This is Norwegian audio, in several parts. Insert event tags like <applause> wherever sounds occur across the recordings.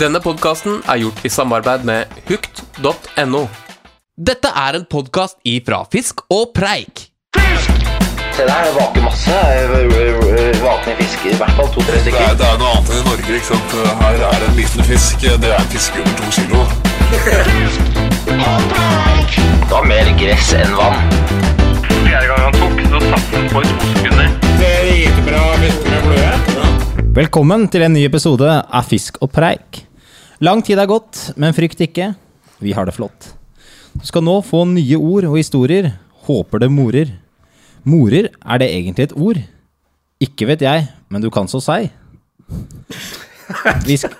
Denne podkasten er gjort i samarbeid med hukt.no. Dette er en podkast ifra Fisk og Preik. Fisk! Se der, det vaker masse. Vakne fisker, i hvert fall to-tre Det stykker. er, det er noe annet enn i Norge. ikke sant? Her er en liten fisk. Det er en fisk under to kilo. Det var mer gress enn vann. Fjerde gang han tok, så satt han på i to sekunder. Velkommen til en ny episode av Fisk og preik. Lang tid er gått, men frykt ikke. Vi har det flott. Du skal nå få nye ord og historier. Håper det morer. Morer, er det egentlig et ord? Ikke vet jeg, men du kan så si. Vi, sk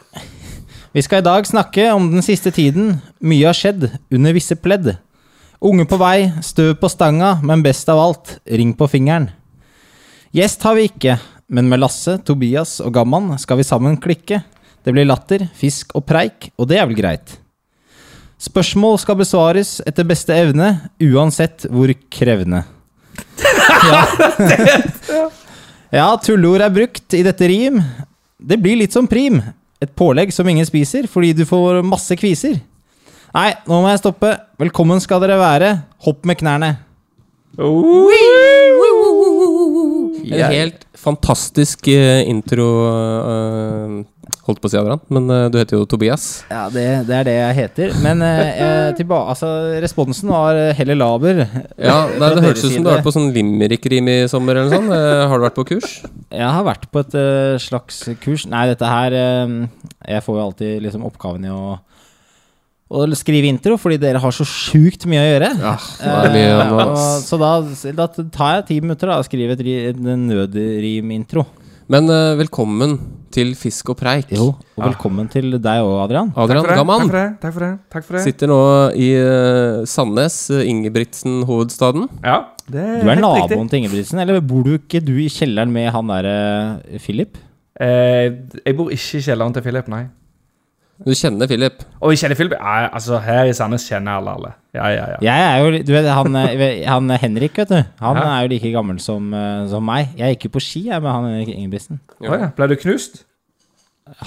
vi skal i dag snakke om den siste tiden. Mye har skjedd under visse pledd. Unge på vei, støv på stanga, men best av alt, ring på fingeren. Gjest har vi ikke, men med Lasse, Tobias og Gamman skal vi sammen klikke. Det blir latter, fisk og preik, og det er vel greit. Spørsmål skal besvares etter beste evne, uansett hvor krevende. <laughs> Ja, ja tulleord er brukt i dette rim. Det blir litt som prim. Et pålegg som ingen spiser, fordi du får masse kviser. Nei, nå må jeg stoppe. Velkommen skal dere være. Hopp med knærne. En helt fantastisk eh, intro, eh, holdt på å si, Adrian. Men eh, du heter jo Tobias. Ja, det, det er det jeg heter. Men eh, jeg, tilba altså, responsen var heller laber. Ja, <laughs> nei, Det hørtes ut som du har vært på sånn limerick-rim i sommer. eller noe sånt. Eh, Har du vært på kurs? Jeg har vært på et slags kurs Nei, dette her Jeg får jo alltid liksom oppgaven i å å skrive intro, fordi dere har så sjukt mye å gjøre. Ja, det er mye uh, og, så da, da tar jeg ti minutter da, og skriver en nødrimintro. Men uh, velkommen til Fisk og preik. Jo, og velkommen til deg òg, Adrian. Adrian Takk Gamman for det. Takk for det. Takk for det. sitter nå i uh, Sandnes, Ingebrigtsen-hovedstaden. Ja, det er Du er helt naboen riktig. til Ingebrigtsen, eller bor du ikke du i kjelleren med han derre Philip? Eh, jeg bor ikke i kjelleren til Philip, nei. Du kjenner Philip. Og jeg kjenner Philip ja, Altså, her i Sandnes kjenner alle alle. Ja, ja, ja. Jeg er jo, du vet, han, <laughs> eh, han Henrik, vet du. Han Ja. er jo like gammel som, eh, som meg. Jeg gikk jo på ski jeg, med han Henrik Ingebrigtsen. Å ja. Ble du knust?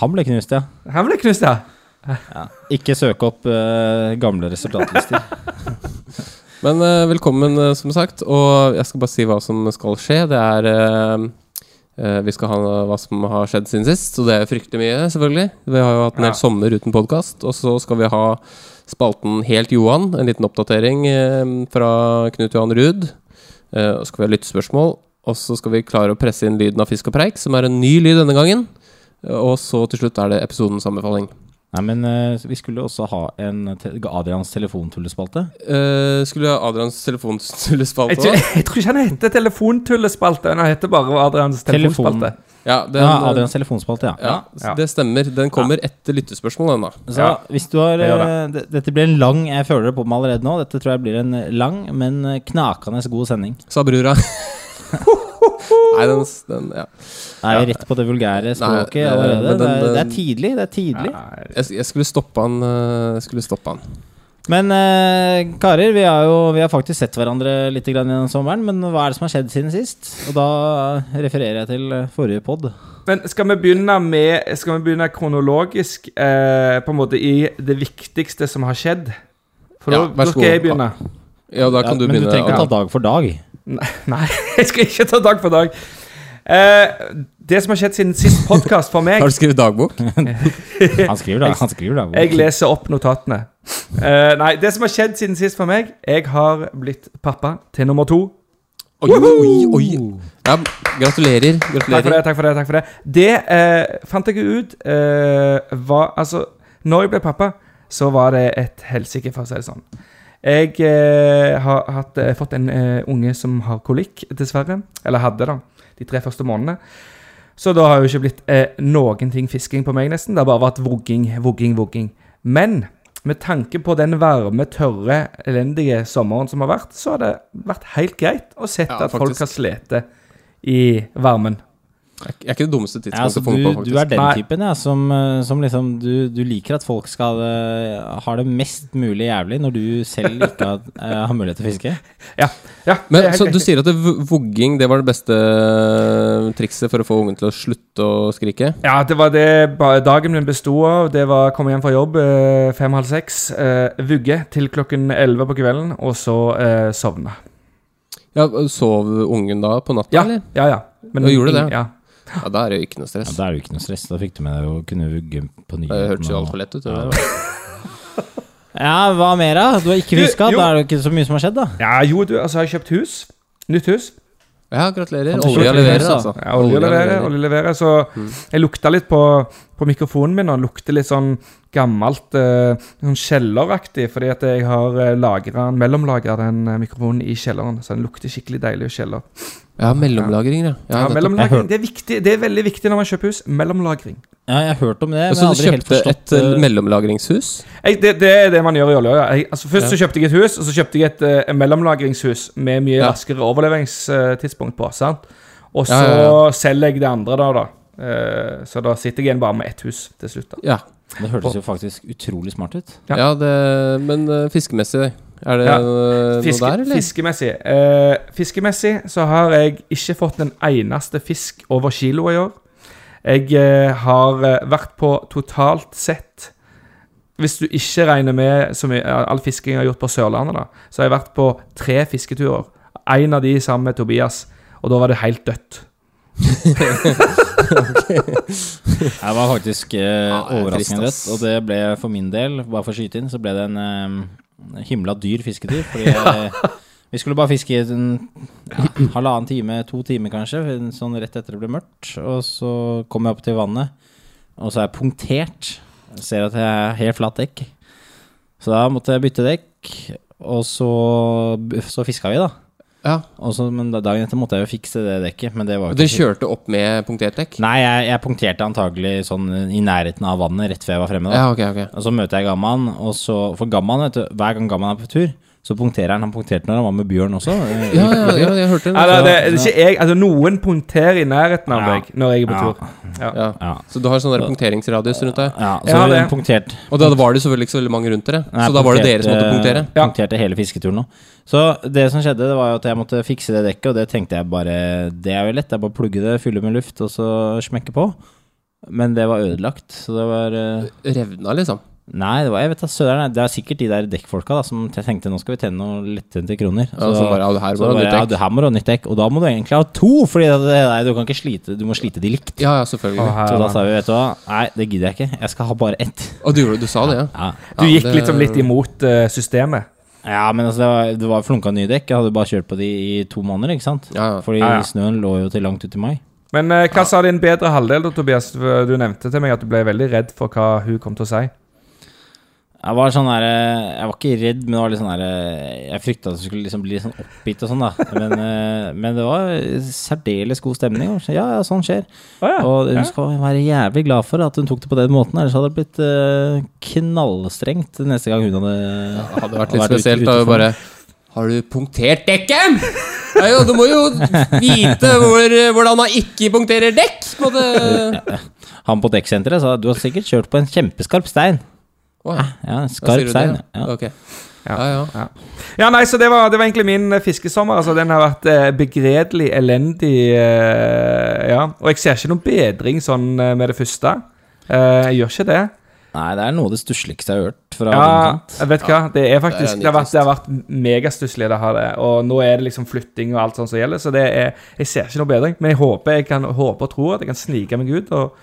Han ble knust, ja. Han ble knust, ja. Ikke søk opp uh, gamle resultatlister. <laughs> Men uh, velkommen, uh, som sagt. Og jeg skal bare si hva som skal skje. Det er Vi skal ha hva som har skjedd siden sist, og det er fryktelig mye, selvfølgelig. Vi har jo hatt en hel Ja. sommer uten podkast. Og så skal vi ha spalten Helt Johan, en liten oppdatering eh, fra Knut Johan Ruud. Eh, og så skal vi ha lyttespørsmål. Og så skal vi klare å presse inn lyden av Fisk og preik, som er en ny lyd denne gangen. Eh, Og så til slutt er det episodens anbefaling. Nei, men uh, vi skulle også ha en te Adrians telefontullespalte. Uh, skulle Adrians telefontullespalte Jeg, tror- òg? jeg tror ikke han heter telefontullespalte. Han heter bare Adrians Telefon. Ja, den, Ja, Adrians telefonspalte, ja. Ja, Ja. det stemmer. Den kommer etter lyttespørsmål, den da. Så Ja, hvis du har det eh, Dette blir en lang Jeg føler det på meg allerede nå. Dette tror jeg blir en lang, men knakende god sending. Sa brura. <laughs> Nei, den, den ja. Er vi rett på det vulgære språket det- allerede? Den, den- det, er, det er tidlig. Det er tidlig. jeg, jeg skulle stoppe han. eh, Jeg skulle stoppe han. Men eh, karer, vi har jo vi har faktisk sett hverandre litt grann gjennom sommeren. Men hva er det som har skjedd siden sist? Og da refererer jeg til eh, forrige pod. Men skal vi begynne med Skal vi begynne kronologisk eh, På en måte i det viktigste som har skjedd? For Ja, da, vær da skal jeg begynne. Ja, da kan Ja, du men begynne. du trenger ikke ta dag for dag. <laughs> Nei, jeg skal ikke ta dag for dag. Eh, det som har skjedd siden sist podkast for meg Har du skrevet dagbok? <laughs> Han skriver da. Han skriver dagbok. Jeg leser opp notatene. Eh, nei, det som har skjedd siden sist for meg Jeg har blitt pappa til nummer to. Oi, oi, oi. Ja, gratulerer. Takk for det. Takk for Det takk for det Det eh, fant jeg ut eh, var Altså, når jeg ble pappa, så var det et helsike, for å si det sånn. Jeg eh, har hatt, eh, fått en eh, unge som har kolikk, dessverre. Eller hadde, da. De tre første månedene. Så da har jo ikke blitt eh, noen ting fisking på meg, nesten. Det har bare vært vogging, vogging, vogging. Men med tanke på den varme, tørre, elendige sommeren som har vært, så har det vært helt greit å sette Ja, at folk har slitt i varmen. Ikke- er ikke det dummeste Ja, altså, du, å få på, du, faktisk. du er den Nei. typen, ja, som, eh, som liksom du, du liker at folk skal uh, ha det mest mulig jævlig når du selv ikke har, uh, har mulighet til å fiske. <laughs> Ja, ja Men så du sier at det, vogging det var det beste trikset for å få ungen til å slutte å skrike? Ja, det var det dagen min besto av. Det var komme hjem fra jobb eh, fem-halv seks, eh, vugge til klokken elleve på kvelden, og så eh, sovne. Ja, Sov ungen da på natta, Ja, eller? ja. ja. Men Og gjorde det? Ja. Ja, Da er det jo ikke noe stress. Ja, da er det jo ikke noe stress. Da fikk du med deg å kunne vugge på Det hørtes jo altfor lett ut. det Ja. der. <laughs> Ja, hva mer, da? Du har ikke Du, jo. Da er det jo ikke så mye som har skjedd, da. ja, jo, du, altså, jeg har kjøpt hus. Nytt hus. Ja, gratulerer. olje Olja leverer, altså. Ja, olje leverer, olje leverer. Så Mm. jeg lukta litt på, på mikrofonen min, og den lukter litt sånn gammelt eh, sånn kjelleraktig, fordi at jeg har uh, mellomlagra den eh, mikrofonen i kjelleren, så den lukter skikkelig deilig i kjeller. Ja, mellomlagring, ja. Ja, ja mellomlagring, det er, viktig, det er veldig viktig når man kjøper hus. Mellomlagring. Ja, jeg har hørt om det, men Så du aldri helt kjøpte et eh, eh, mellomlagringshus? Jeg, det, det er det man gjør i olje. ja. Jeg, altså først Ja. så kjøpte jeg et hus, og så kjøpte jeg et uh, mellomlagringshus med mye Ja. raskere overleveringstidspunkt på. sant? Og så Ja, ja, selger jeg det andre da, da. Uh, så da sitter jeg igjen bare med ett hus til slutt. da. Ja. Det hørtes jo faktisk utrolig smart ut. Ja. ja det, men fiskemessig, fiskemessig, er det Ja. eh, Fiske, noe der, eller? fiskemessig eh, Fiskemessig så har jeg ikke fått en eneste fisk over kilo i år. Jeg eh, har eh, vært på totalt sett Hvis du ikke regner med som mye, all fisking jeg har gjort på Sørlandet, da, så har jeg vært på tre fisketurer. En av de sammen med Tobias, og da var det helt dødt. <laughs> <laughs> Jeg var faktisk eh, det er overraskende dødt og det ble for min del, bare for å skyte inn, så ble det en eh, himla dyr fisketur. Fordi <laughs> eh, vi skulle bare fiske i en ja, halvannen time, to timer kanskje, sånn rett etter det ble mørkt. Og så kom jeg opp til vannet, og så er jeg punktert. Jeg ser at jeg er helt flatt dekk. Så da måtte jeg bytte dekk, og så, så fiska vi, da. Ja. Også, men dagen etter måtte jeg jo fikse det dekket, men det var ikke du kjørte opp med punktert dekk? Nei, jeg, jeg punkterte antagelig sånn i nærheten av vannet rett før jeg var fremme. Da. Ja, okay, okay. Og så møter jeg Gammaen, og så For Gammaen, vet du, hver gang Gammaen er på tur, så punkterer han. Han punkterte når han var med Bjørn også. eh, Ja, ja, ja, jeg hørte det. det, det, det er ikke jeg, altså Noen punkterer i nærheten av Ja. meg når jeg er på Ja. tur. Ja. Ja. Ja. Så du har sånn punkteringsradius rundt deg? Ja, så Ja, punktert Og da var det selvfølgelig ikke så veldig mange rundt dere, Nei, så da var det dere som måtte punktere? Ja. Punkterte hele fisketuren nå. Så det som skjedde, det var jo at jeg måtte fikse det dekket, og det tenkte jeg bare Det er jo lett, det er bare å plugge det, fylle med luft, og så smekke på. Men det var ødelagt, så det var eh, Revna, liksom? Nei, det var, jeg vet da søren. Det er sikkert de der dekkfolka da, som tenkte nå skal vi tjene noen lettjente kroner. Ja, så bare, ja, det her så bare, ja, det her må du ha nytt dekk, og da må du egentlig ha to, det, nei, du kan ikke slite Du må slite de likt. Ja, ja, Å, selvfølgelig. her, Så da sa vi, vet du hva, nei, det gidder jeg ikke. Jeg skal ha bare ett. Og du, du sa det, ja? Ja, Du gikk det- liksom litt imot uh, systemet. ja men altså, det var, det var flunka nye dekk. Jeg hadde bare kjørt på de i to måneder, ikke sant? Ja, ja. Fordi Ja, ja. snøen lå jo til langt ut i mai. Men uh, hva sa din bedre halvdel, da, Tobias? Du nevnte til meg at du ble veldig redd for hva hun kom til å si. Jeg var sånn der, eh, Jeg var ikke redd, men det var litt sånn der, eh, jeg frykta at det skulle liksom bli sånn oppgitt og sånn, da. Men, eh, men det var særdeles god stemning. og Ja, ja, sånn skjer. Og hun skal være jævlig glad for at hun tok det på den måten, ellers hadde det blitt knallstrengt neste gang hun hadde Det hadde vært litt spesielt ute- da hun bare Har du punktert dekket? Ja, jo, du må jo vite hvor, hvordan man ikke punkterer dekk! På det. <laughs> Han på dekksenteret sa du har sikkert kjørt på en kjempeskarp stein. Ja. Skarp stein. ja? Ja. Ja, ja. Ja, nei, så det var, det var egentlig min eh, fiskesommer. Altså, Den har vært eh, begredelig elendig. Eh, ja, Og jeg ser ikke noen bedring sånn eh, med det første. Eh, jeg gjør ikke det. Nei, det er noe av det stussligste jeg har hørt fra Ja, jeg vet hva, det er faktisk Det er Det har vært, det har vært megastusslig, det her. det. Og nå er det liksom flytting og alt sånt som gjelder, så det er Jeg ser ikke noe bedring. Men jeg håper jeg kan håpe og tro at jeg kan snike meg ut og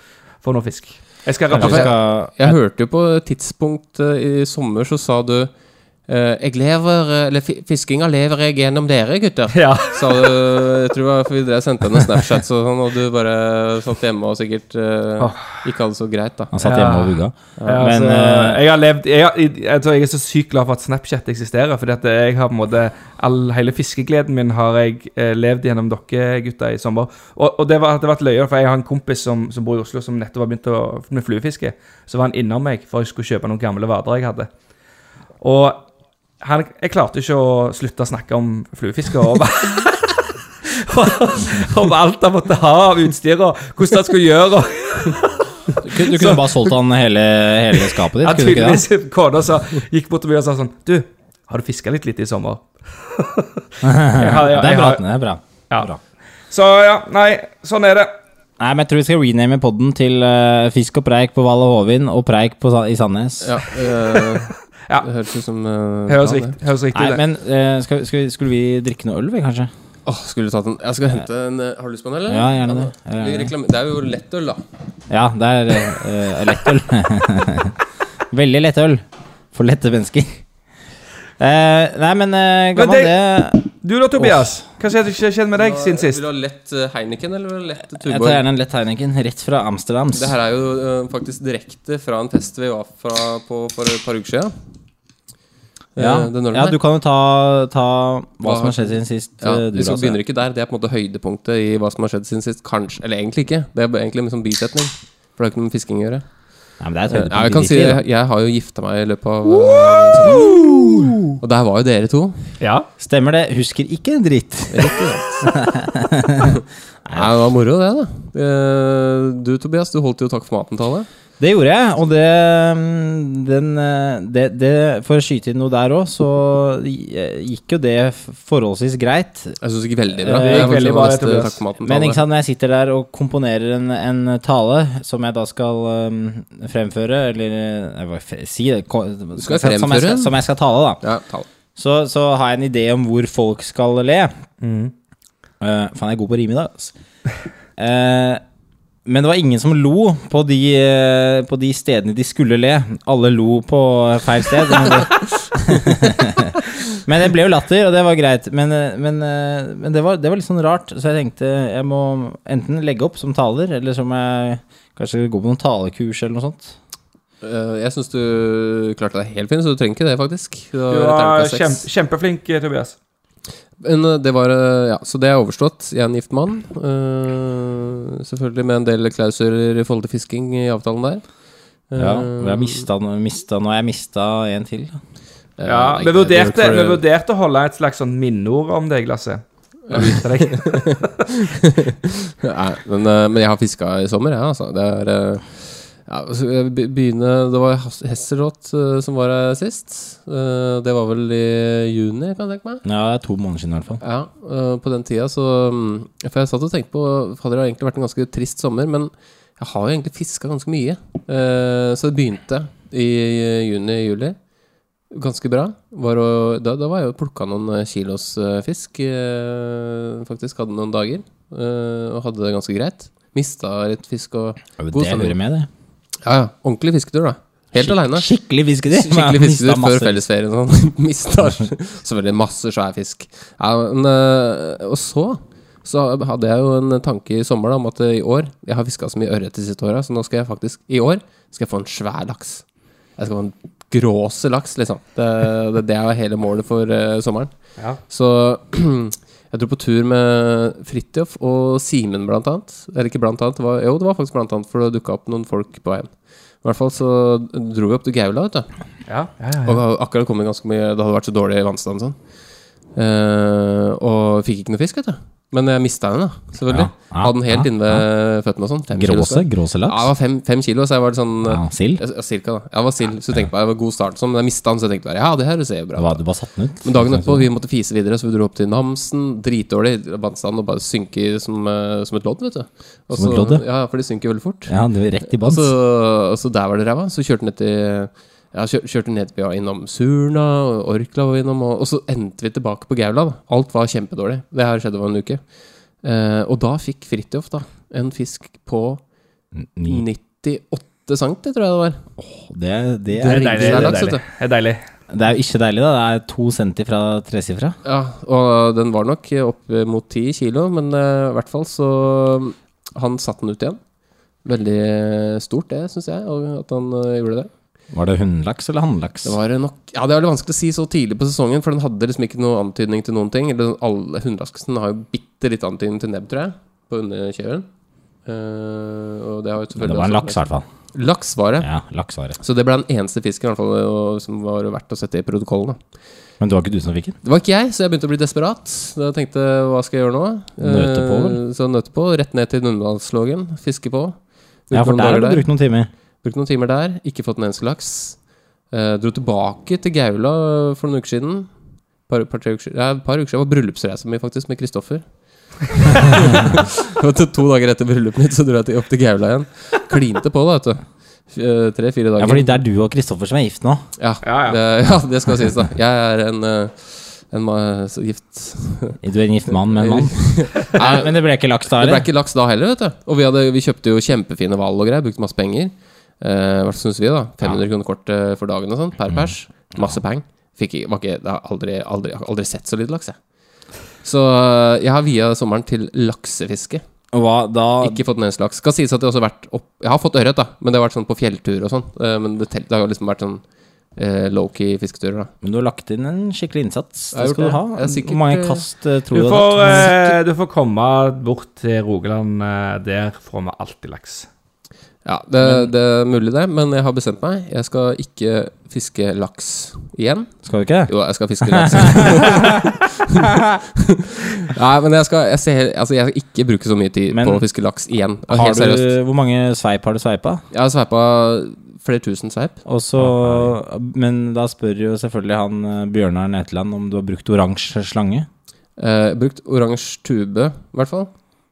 få noe fisk. Jeg skal jeg, jeg, Jeg hørte jo på et tidspunkt eh, i sommer, så sa du Jeg lever eh, Eller fiskinga lever jeg gjennom dere, gutter. Ja. <laughs> Sa du Jeg tror det var fordi dere sendte henne Snapchat og sånn, og du bare satt hjemme og sikkert eh, ikke hadde det så greit, da. Han satt hjemme og vugga. Ja, altså, eh, jeg har levd jeg, har, jeg tror jeg er så sykt glad for at Snapchat eksisterer. Fordi at jeg har på en måte all, Hele fiskegleden min har jeg eh, levd gjennom dere gutta i sommer. Og, og det, var, det var vært løye, for jeg har en kompis som, som bor i Oslo, som nettopp har begynt å, med fluefiske. Så var han innom meg for jeg skulle kjøpe noen gamle vader jeg hadde. Og han, jeg klarte ikke å slutte å snakke om fluefiske. Og, <laughs> om alt han måtte ha av utstyr, og hvordan han skulle gjøre. Og Du, kunne- du kunne bare solgt han hele, hele skapet ditt, ja, tydeligvis kona sa, gikk bort til meg og sa sånn Du, har du fiska litt lite i sommer? Jeg har- jeg- Det er bra. har- Det er bra. Ja. Bra. Så ja, nei, sånn er det. Nei, men jeg tror vi skal rename podden til uh, Fisk og preik på Valle Hovin og preik på, i Sandnes. Ja, eh, Ja. Det høres ut som uh, Høres plan, riktig, høres riktig Nei, det. men uh, skal, skal vi, skulle vi drikke noe øl, vi, kanskje? Oh, skulle du tatt en Jeg skal hente en eh, Har du lyst på en, eller? Ja, gjerne det. Ja, Det er jo lettøl, da. Ja, det er uh, lettøl. <laughs> Veldig lettøl for lette mennesker. Eh, nei, men uh, Men gammel det- det, Du da, Tobias? Hva skjedde hva skjedde med deg siden sist? Vil du ha lett eh, Heineken eller vil du ha lett Jeg tar gjerne en lett Heineken rett fra Amsterdams. Det her er jo uh, faktisk direkte fra en fest vi var fra på for et par uker siden. Eh, ja, ja, du kan jo ta, ta hva Hva- som har skjedd siden sist. Ja, eh, du, vi skal altså. begynner ikke der. Det er på en måte høydepunktet i hva som har skjedd siden sist. Kanskje. Eller egentlig ikke. Det er egentlig en sånn bisetning. For det har ikke noe med fisking å gjøre. Nei, men det er et Ja, jeg kan si det. Jeg har jo gifta meg i løpet av eh. Og der var jo dere to. Ja. Stemmer det. Husker ikke en dritt. <laughs> Nei, det var moro, det, da. Eh, Du, Tobias, du holdt jo Takk for maten-tallet. Det gjorde jeg, og det, mm, den, eh, det, det For å skyte inn noe der òg, så gikk jo det forholdsvis greit. Jeg syns det gikk veldig bra. Eh, det gikk veldig bra, maten-tallet. Men ikke sant, når jeg sitter der og komponerer en, en tale som jeg da skal um, fremføre, eller eh, jeg f- si det ko- skal som, jeg fremføre skal, som jeg skal tale, da. Ja, tale. Så, så har jeg en idé om hvor folk skal le. Mm. Uh, faen, jeg er god på å rime i dag, altså. Eh, men det var ingen som lo på de, eh, på de stedene de skulle le. Alle lo på feil sted. Men det, <laughs> men det ble jo latter, og det var greit. Men, eh, men, eh, men det, var, det var litt sånn rart, så jeg tenkte jeg må enten legge opp som taler, eller så må jeg kanskje gå på noen talekurs eller noe sånt. Eh, Jeg syns du klarte deg helt fint, så du trenger ikke det, faktisk. Du Du var kjempe, kjempeflink, Tobias. Men eh, det var eh, Ja, så det er overstått. Jeg er en gift mann. Uh, selvfølgelig med en del klausuler i forhold til fisking i avtalen der. Ja, vi har jeg mista, mista, nå har jeg mista en til. eh, Ja, vi vurderte, vi vurderte å holde et slags sånn minneord om deg, Lasse. <laughs> Jeg. <laughs> Nei, men, men jeg har fiska i sommer, jeg, ja, altså. Det er ja, altså, jeg Det var Has- Hesselrot eh, som var her sist. Uh, det var vel i juni, kan jeg tenke meg. Ja, det er to måneder siden i hvert fall. Ja, uh, på den tida så um, For jeg satt og tenkte på Fader, det har egentlig vært en ganske trist sommer, men jeg har jo egentlig fiska ganske mye. Så det begynte i juni-juli. Ganske bra. Var å, da, da var jeg jo plukka noen kilos fisk. faktisk hadde noen dager. og hadde det ganske greit. Mista litt fisk og Ja, det hører med, det. Ja, ja. Ordentlig fisketur, da. Helt aleine. Skikkelig fisketur. <laughs> Skikkelig fisketur før fellesferien. Sånn. <laughs> Mista selvfølgelig masse svær fisk. Ja, men, øh, og så så hadde jeg jo en tanke i sommer da, om at øh, i år Jeg har fiska så mye ørret de siste åra, så nå skal jeg faktisk I år skal jeg få en svær laks. Jeg skal få en gråse laks, liksom. Det, det, det er hele målet for uh, sommeren. Ja. Så <clears throat> jeg dro på tur med Fridtjof og Simen, blant annet. Eller ikke blant annet, det var, jo, det var faktisk blant annet, for det dukka opp noen folk på veien. I hvert fall så dro vi opp til Gaula, vet du. Ja, ja, ja, Og ja. det hadde akkurat kommet ganske mye Det hadde vært så dårlig vannstand og sånn. Eh, og fikk ikke noe fisk, vet du. Men jeg mista den, da. Selvfølgelig. Ja, ja, Hadde den helt ja, innved føttene og sånn. Gråse? Gråselaks? Ja, det var fem, fem kilo, så jeg var sånn Ja, sild? ja, Cirka, da. Jeg var sild. Så jeg tenkte bare det var god start, sånn, men jeg mista den, så jeg tenkte bare ja, det her ser jo bra ut. du bare satt den ut? Men dagen etterpå, vi måtte fise videre, så vi dro opp til Namsen. Dritdårlig vannstand og bare synker som, eh, som et lodd, vet du. Også, Som et lodd, ja. ja, for de synker veldig fort. Ja, det er rett i så, og så der var det ræva. Så kjørte ned til Ja, kjør, kjørte ned vi var innom Surna, og Orkla var vi innom, og, og så endte vi tilbake på Gaula. Da. Alt var kjempedårlig. Det her skjedde over en uke. Eh, og da fikk Fridtjof en fisk på 98 cm, tror jeg det var. Det, det, Det er, er Det er deilig. Det er deilig. Det er deilig. det er jo ikke deilig, da. Det er to centi fra tresifra. Ja, og den var nok opp mot 10 kilo, men uh, i hvert fall så Han satte den ut igjen. Veldig stort, det, syns jeg, at han uh, gjorde det. Var det hunnlaks eller hannlaks? Det var nok Ja, det er vanskelig å si så tidlig på sesongen, for den hadde liksom ikke noe antydning til noen ting. Eller alle Hunnlaksen har jo bitte litt antydning til nebb, tror jeg, på underkjølen. Uh, det det var en laks, i hvert fall. Laks var det. Ja, laksevare. Så det ble den eneste fisken i hvert fall, og- som var verdt å sette i protokollen. da Men det var ikke du som fikk den? Det var ikke jeg, så jeg begynte å bli desperat. Da tenkte jeg, hva skal jeg gjøre nå? Nøte på, Eh, vel? Så nøte på, rett ned til Numedalslågen, fiske på. Ja, for der har du brukt noen timer. Brukt noen timer der, ikke fått en eneste laks. Eh, dro tilbake til Gaula for noen uker siden. Par, par, tre uker, siden- ja, par uker siden. Det var bryllupsreisa mi, faktisk, med Kristoffer. <laughs> To, dager etter bryllupet mitt, så dro jeg opp til Gaula igjen. Klinte på, da, vet du. Eh, Tre-fire dager. Ja, fordi det er du og Kristoffer som er gift nå. Ja, Ja, ja. Det, ja, det skal sies, da. Jeg er en, eh, en så gift Du er en gift mann med en mann. <laughs> Nei, men det ble ikke laks da, Det ble ikke laks da heller, vet du. Og vi, hadde, vi kjøpte jo kjempefine hval og greier. Brukte masse penger. Eh, hva syns vi, da? 500 kroner kort eh, for dagen og sånn, per pers. Masse peng. Fikk, ikke- ikke, jeg har aldri, aldri, aldri sett så lite laks, jeg. Så eh, jeg har via sommeren til laksefiske. Hva da? Ikke fått en eneste laks. Skal sies at jeg også har vært opp Jeg har fått ørret, da, men det har vært sånn på fjelltur og sånn. Men det, det har liksom vært sånn eh, low-key fisketurer, da. Men du har lagt inn en skikkelig innsats. Det skal Det du ha. Er sikkert, Hvor mange kast tror Du du får, du har tatt? eh, du får komme bort til Rogaland. Der får vi alltid laks. Ja, det, det er mulig det, men jeg har bestemt meg. Jeg skal ikke fiske laks igjen. Skal du ikke? Jo, jeg skal fiske laks. <laughs> Nei, men jeg skal, jeg, ser, altså, jeg skal ikke bruke så mye tid Men- på å fiske laks igjen. Har Helt du, seriøst. hvor mange sveip har du sveipa? Jeg har sveipa flere tusen sveip. Også, men da spør jo selvfølgelig han eh, Bjørnar Neteland om du har brukt oransje slange. Eh, brukt oransje tube, i hvert fall.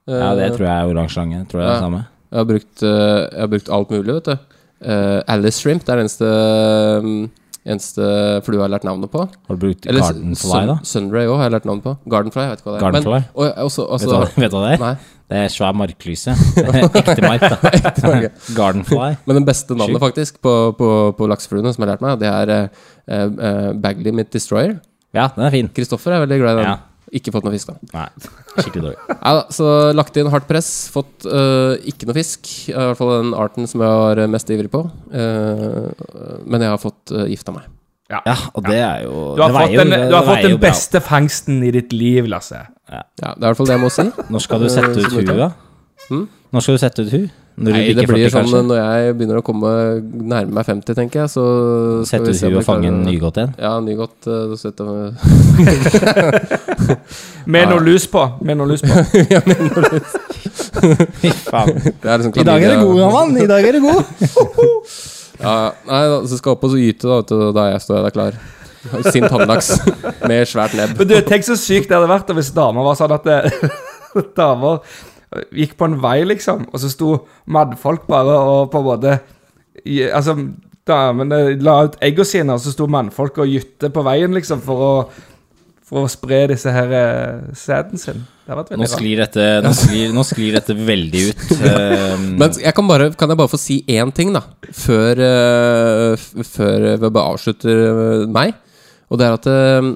Eh, Ja, det tror jeg er oransje slange. Tror jeg er det samme. Jeg har brukt, eh, jeg har brukt alt mulig, vet du. Eh, Alice Shrimp, det er den eneste, mm, eneste flue jeg har lært navnet på. Har du brukt Eller Gardenfly, da? Sunray òg har jeg lært navnet på. Gardenfly, jeg vet ikke hva det er. Gardenfly? Men, og, også, Vet, også, du hva, vet du hva det er? Nei. Det er svær marklyse. <laughs> Ekte mark, da. <laughs> mark. Gardenfly. Men den beste navnet faktisk på, på, på laksefluene som jeg har lært meg, det er uh, uh, Bagley Mitt Destroyer. Ja, den er fin. Kristoffer er veldig glad i den. Ja. Ikke fått noe fisk, da. Nei, skikkelig dårlig. <laughs> Nei da, så lagt inn hardt press. Fått eh, ikke noe fisk. I hvert fall den arten som jeg var mest ivrig på. Eh, men jeg har fått uh, gifta meg. Ja, og det er jo Du har det fått veier jo- den, det du har fått veier den jo bra. beste fangsten i ditt liv, Lasse. Ja, Det er i hvert fall det jeg må si. Når skal du sette ut huet, da? Hm? Når skal du sette ut hu? Når Nei, det blir 40, sånn kanskje? når jeg begynner å komme nærme meg 50, tenker jeg, så skal Sette vi se om huet og fange en klarer å- nygodt igjen? Ja, nygodt. Uh, da setter jeg <laughs> Med noe lus på. Med noe lus på. <laughs> <laughs> Fy faen. Det er liksom I dag er du god, Haman! I dag er du god! Ja, nei, da, så skal jeg opp og så gyte, da, vet du, da jeg står der klar. Sint håndlaks med svært nebb. Men du, tenk så sykt det hadde vært hvis damer var sånn at det, Damer gikk på en vei, liksom, og så sto mannfolk bare og på en måte Altså, damene la ut eggene sine, og så sto mannfolk og gytte på veien, liksom, for å, for å spre disse her eh, sæden sin. Det har vært Nå sklir dette, nå sklir, nå sklir dette veldig ut. <laughs> Um, Men jeg kan, bare, kan jeg bare få si én ting, da? Før, eh, f- før vi avslutter eh, meg. Og det er at eh,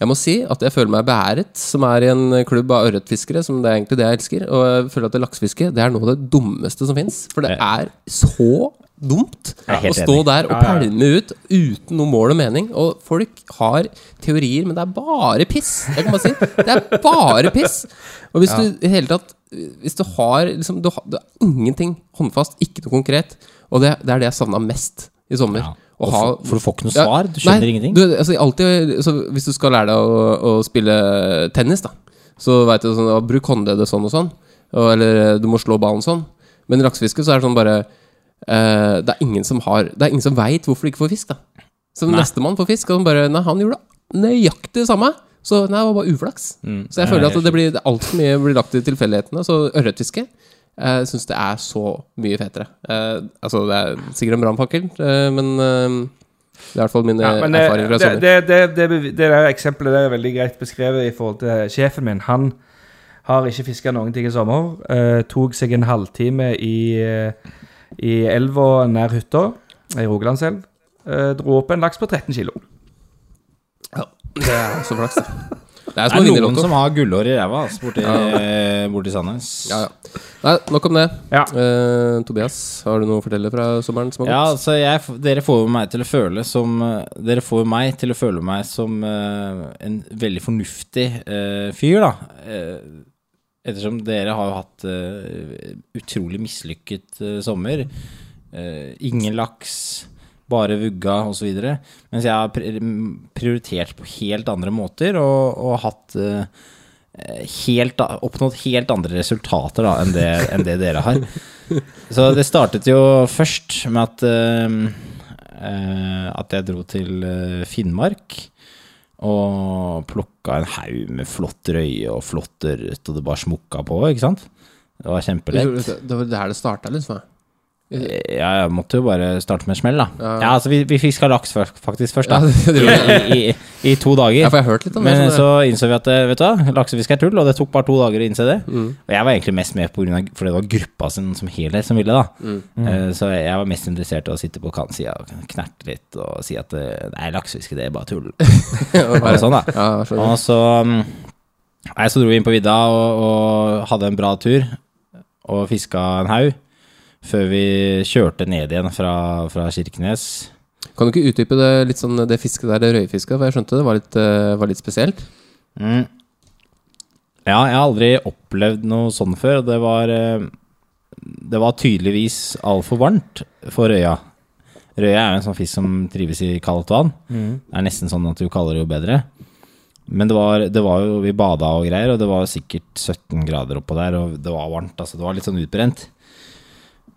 jeg må si at jeg føler meg beæret, som er i en klubb av ørretfiskere. Som det er egentlig det jeg elsker. Og jeg føler at det laksefiske det er noe av det dummeste som fins. For det er så dumt å stå enig. der og pælme ut uten noe mål og mening. Og folk har teorier, men det er bare piss. Jeg kan bare si Det er bare piss. Og hvis du i hele tatt Hvis du har liksom Du har, du har ingenting håndfast, ikke noe konkret. Og det, det er det jeg savna mest i sommer. Ja. Å ha- for, for du får ikke noe Ja, svar? Du skjønner nei, ingenting? Du, altså, alltid, altså, hvis du skal lære deg å, å spille tennis, da, så veit du sånn, bruk håndleddet sånn og sånn. Og, eller du må slå ballen sånn. Men laksefiske så er det sånn bare eh, Det er ingen som har Det er ingen som veit hvorfor du ikke får fisk, da. Nei. nestemann får fisk, og han bare Nei, han gjorde nøyaktig det samme. Så nei, det var bare uflaks. Mm. Så jeg føler at det blir altfor mye blir lagt i tilfeldighetene. Så ørretfiske jeg syns det er så mye fetere. Eh, altså, det er sikkert en brannfakkel, eh, men eh, det er i hvert fall mine Ja, det, erfaringer det, det, det, det, det der eksempelet der er veldig greit beskrevet i forhold til sjefen min. Han har ikke fiska noen ting i sommer. Eh, tok seg en halvtime i, eh, i elva nær hytta, i Rogalandselv. Eh, dro opp en laks på 13 kilo. Det er så flaks, det. Det er Det er noen som har gullår i ræva altså, borti, Ja. borti Sandnes. Ja, ja. Nei, nok om det. Ja. Eh, Tobias, har du noe å fortelle fra sommeren som har Ja, altså jeg, dere får meg til å føle som eh, Dere får meg til å føle meg som uh, en veldig fornuftig uh, fyr, da. Uh, ettersom dere har jo hatt eh, utrolig mislykket eh, sommer. eh, ingen laks, bare vugga osv. Mens jeg har prioritert på helt andre måter og, og hatt eh, helt, oppnådd helt andre resultater da, enn, det, <laughs> enn det dere har. Så det startet jo først med at, uh, at jeg dro til Finnmark og plukka en haug med flott røye og flott ørret, og det bare smukka på, ikke sant? Det var kjempelett. Det var der det starta, liksom. Ja, jeg måtte jo bare starte med smell, da. Ja. Ja, altså, vi, vi fiska laks faktisk først, da. Ja, <laughs> I, i, I to dager. Ja, for jeg har hørt litt om det. Men sånn, så innså vi at eh, vet du hva, laksefiske er tull, og det tok bare to dager å innse det. Mm. Og jeg var egentlig mest med på grunn av, fordi det var gruppa sin som helhet som ville, da. Mm. Uh, Så jeg var mest interessert i å sitte på kantsida og knerte litt og si at eh, nei, laksefiske, det er bare tull. <laughs> Bare sånn, da. Ja, jeg. Og så mm, Nei, så dro vi inn på vidda og, og hadde en bra tur og fiska en haug. Før vi kjørte ned igjen fra, fra Kirkenes. Kan du ikke utdype det litt sånn det fisket der, det røyefisket? For jeg skjønte det var litt, eh, var litt spesielt. Mm. Ja, jeg har aldri opplevd noe sånn før. Det var, eh, det var tydeligvis altfor varmt for røya. Røya er jo en sånn fisk som trives i kaldt vann. Det er nesten sånn at du kaller det jo bedre. Men det var, det var jo Vi bada og greier, og det var sikkert 17 grader oppå der, og det var varmt. Altså, det var litt sånn utbrent.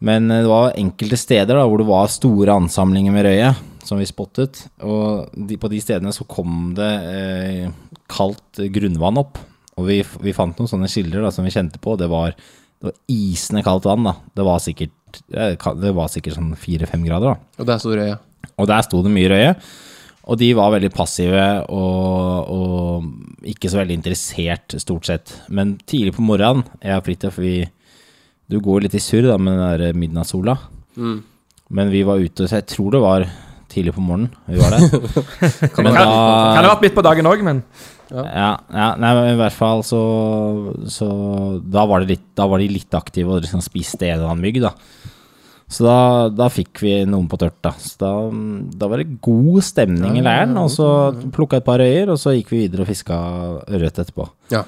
Men eh, det var enkelte steder da hvor det var store ansamlinger med røye, som vi spottet. Og de, på de stedene så kom det eh, kaldt grunnvann opp. Og vi, vi fant noen sånne kilder som vi kjente på. Det var, det var isende kaldt vann. da. Det var sikkert, det var sikkert sånn fire-fem grader. da. Og der sto røye? Og der sto det mye røye. Og de var veldig passive og, og ikke så veldig interessert, stort sett. Men tidlig på morgenen, jeg og Fridtjof, vi Du går litt i surr da med den der midnattssola. Mm. Men vi var ute, så jeg tror det var tidlig på morgenen vi var der. <laughs> Men Kan, kan det ha vært midt på dagen òg, men ja, ja, nei, men i hvert fall så, så da, var det litt, da var de litt aktive og liksom spiste en eller annen mygg, da. Så da, da fikk vi noen på tørt, da. Så da, da var det god stemning i leiren. Og så plukka et par øyer, og så gikk vi videre og fiska ørret etterpå. Ja.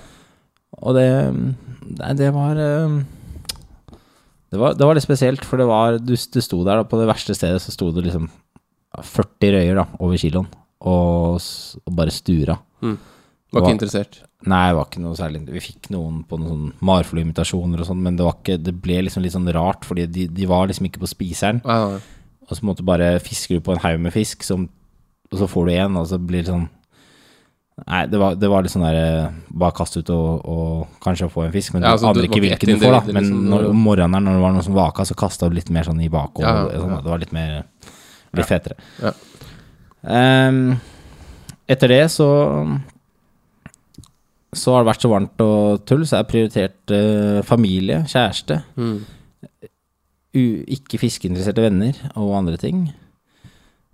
Og det Nei, det var eh, det var, det var litt spesielt, for det var Du, du sto der, da, på det verste stedet, så sto det liksom 40 røyer da, over kiloen, og, og bare stura. Var ikke ikke interessert. Nei, det var ikke noe særlig Vi fikk noen på noen sånn marfluimitasjoner og sånn, men det var ikke Det ble liksom litt sånn rart, fordi de, de var liksom ikke på spiseren. Ja, ja. Og så måtte du bare fiske du på en haug med fisk, som, og så får du én, og så blir det sånn Nei, det var, det var litt sånn der eh, Bare kaste ut og, og kanskje få en fisk, men Ja, du altså, aner det ikke hvilken du får, da. Men liksom, når, om morgenen når det var noen som vaka, så kasta du litt mer sånn i bakhodet. Ja, ja, og sånn. Det var litt mer Litt fetere. Ja. Ehm, etter det så så har det vært så varmt og tull, så jeg har prioritert uh, familie, kjæreste. Mm. U ikke fiskeinteresserte venner og andre ting.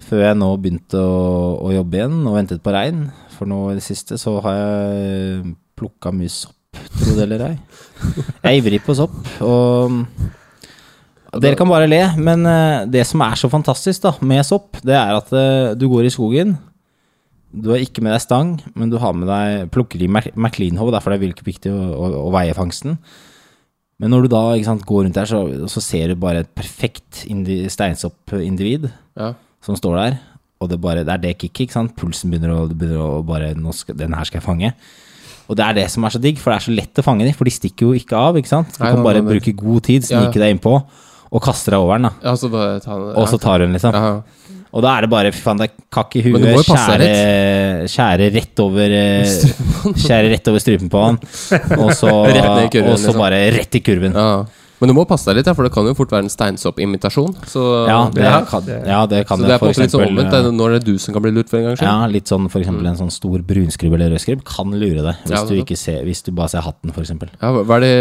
Før jeg nå begynte å, å jobbe igjen og ventet på regn. For nå i det siste så har jeg plukka mye sopp, tro det eller ei. Jeg er ivrig på sopp, og dere kan bare le, men eh, det som er så fantastisk da med sopp, det er at eh, du går i skogen. Du har ikke med deg stang, men du har med deg plukker i McLean-hov, derfor er det virkelig viktig å, å, å veie fangsten. Men når du da sant, går rundt der, så, så ser du bare et perfekt indi, steinsoppindivid Ja. Som står der. Og det, bare, det er det kicket, ikke sant? Pulsen begynner å, begynner å bare skal, Den her skal jeg fange. Og det er det som er så digg, for det er så lett å fange dem, for de stikker jo ikke av. ikke sant? Du kan bare bruke god tid, Ja. snike deg innpå, og kaste deg over den. da ja, så. Og så tar den, liksom. ja. Og da er det bare fy faen, det er kakk i huet, skjære, skjære rett over eh, <laughs> Skjære rett over strupen på han, og så, Rett kurven, og så liksom. bare rett i kurven. ja. Men du må passe deg litt, for det kan jo fort være en steinsoppimitasjon. Så, Ja, det Ja, kan, ja, det kan så det er på en måte litt sånn omvendt. Det er når det er du som kan bli lurt for en gangs Ja, litt sånn for eksempel en sånn stor brunskrubb eller rødskrubb kan lure deg, hvis, Ja, du, ikke ser, hvis du bare ser hatten, eksempel. Ja, hva, er det,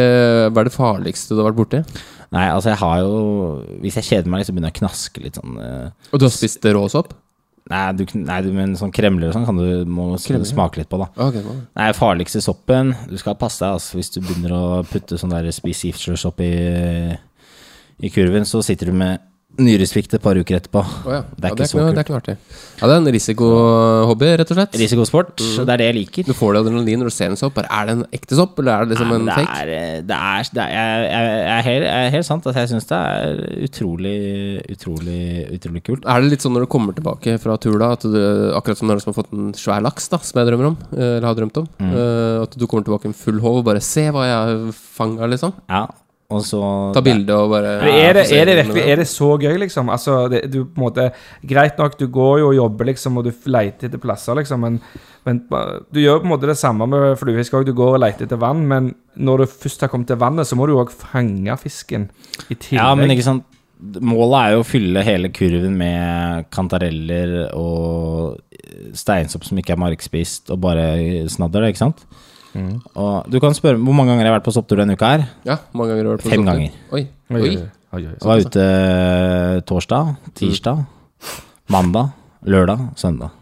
hva er det farligste du har vært borti? Nei, altså jeg har jo Hvis jeg kjeder meg så begynner jeg å knaske litt sånn eh, Og du har spist råsopp? Nei, du, nei du, men sånn kremler og sånn kan du må Kremler? smake litt på, da. Okay. Nei, farligste soppen Du skal passe deg, altså. Hvis du begynner å putte sånn der Spis Ifsjøs opp i, i kurven, så sitter du med Nyresvikt et par uker etterpå. Oh, ja. Det er ja, ikke så kult. Det er ikke noe artig. Ja, det er en risikohobby, rett og slett. Risikosport, det er det jeg liker. Du får det adrenalin når du ser en sopp. Er det en ekte sopp, eller er det liksom Nei, en fake? det er, det er, det er, jeg, jeg, jeg, er helt, jeg er helt sant at jeg syns det er utrolig, utrolig, utrolig kult. Er det litt sånn når du kommer tilbake fra tur, da at du, akkurat som når du har fått en svær laks, da som jeg drømmer om, eh, eller har drømt om, Mm. eh, at du kommer tilbake med full håv og bare Se hva jeg har fanga, liksom. Ja, og så Ta bilde og bare er, det, er det virkelig Er det så gøy, liksom? Altså, det, du på en måte Greit nok, du går jo og jobber, liksom, og du leter etter plasser, liksom, men, men du gjør på en måte det samme med fluefiske òg. Du går og leter etter vann, men når du først har kommet til vannet, så må du òg fange fisken i tillegg. Ja, men ikke sant Målet er jo å fylle hele kurven med kantareller og steinsopp som ikke er markspist, og bare snadder det, ikke sant? Og du kan spørre hvor mange ganger jeg har vært på sopptur denne uka her. Ja, mange ganger har du vært på Fem sopptur? ganger. Oi. Oi, Oi. oi, oi, var ute eh, torsdag, tirsdag, mandag, lørdag, søndag.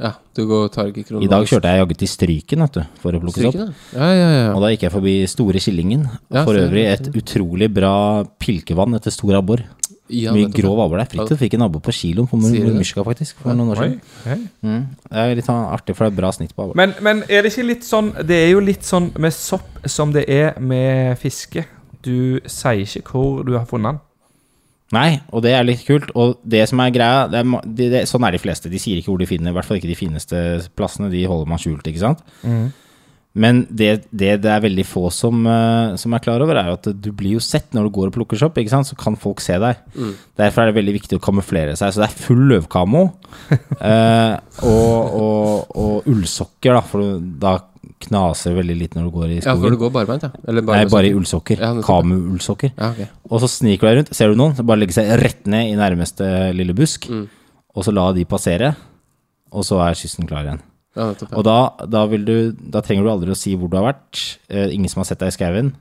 Ja, du går, tar ikke kronologisk. I dag kjørte jeg jaggu til Stryken, vet du, for å plukke sopp. Ja. Ja, ja, ja. Og da gikk jeg forbi Store Killingen. Ja, For øvrig et utrolig bra pilkevann etter stor abbor. Ja Mye grov avl der. Fridtjof fikk en nabo på kiloen på? Murmyrska, faktisk, for noen år siden. Mm. Det er litt sånn artig, for det er bra snitt på avl. Men, men er det ikke litt sånn Det er jo litt sånn med sopp som det er med fiske. Du sier ikke hvor du har funnet den. Nei, og det er litt kult. Og det som er greia det er, det, det, Sånn er de fleste. De sier ikke hvor de finner, i hvert fall ikke de fineste plassene. De holder man skjult, ikke sant. Men det, det det er veldig få som, eh, som er klar over, er jo at du blir jo sett når du går og plukker sopp. ikke sant? Så kan folk se deg. Derfor er det veldig viktig å kamuflere seg. Så det er full løvkamo <laughs> eh, og, og, og ullsokker, da, for da knaser det veldig litt når du går i Ja, for du går barbeint, ja? Eller Nei, bare i ullsokker. Ja. Kamu-ullsokker. Ja, okay. Og så sniker du deg rundt. Ser du noen, så bare legge seg rett ned i nærmeste lille busk. Mm. Og så la de passere, og så er kysten klar igjen. Ja, nettopp. Og da, da, vil du, da trenger du aldri å si hvor du har vært. Eh, ingen som har sett deg i skauen.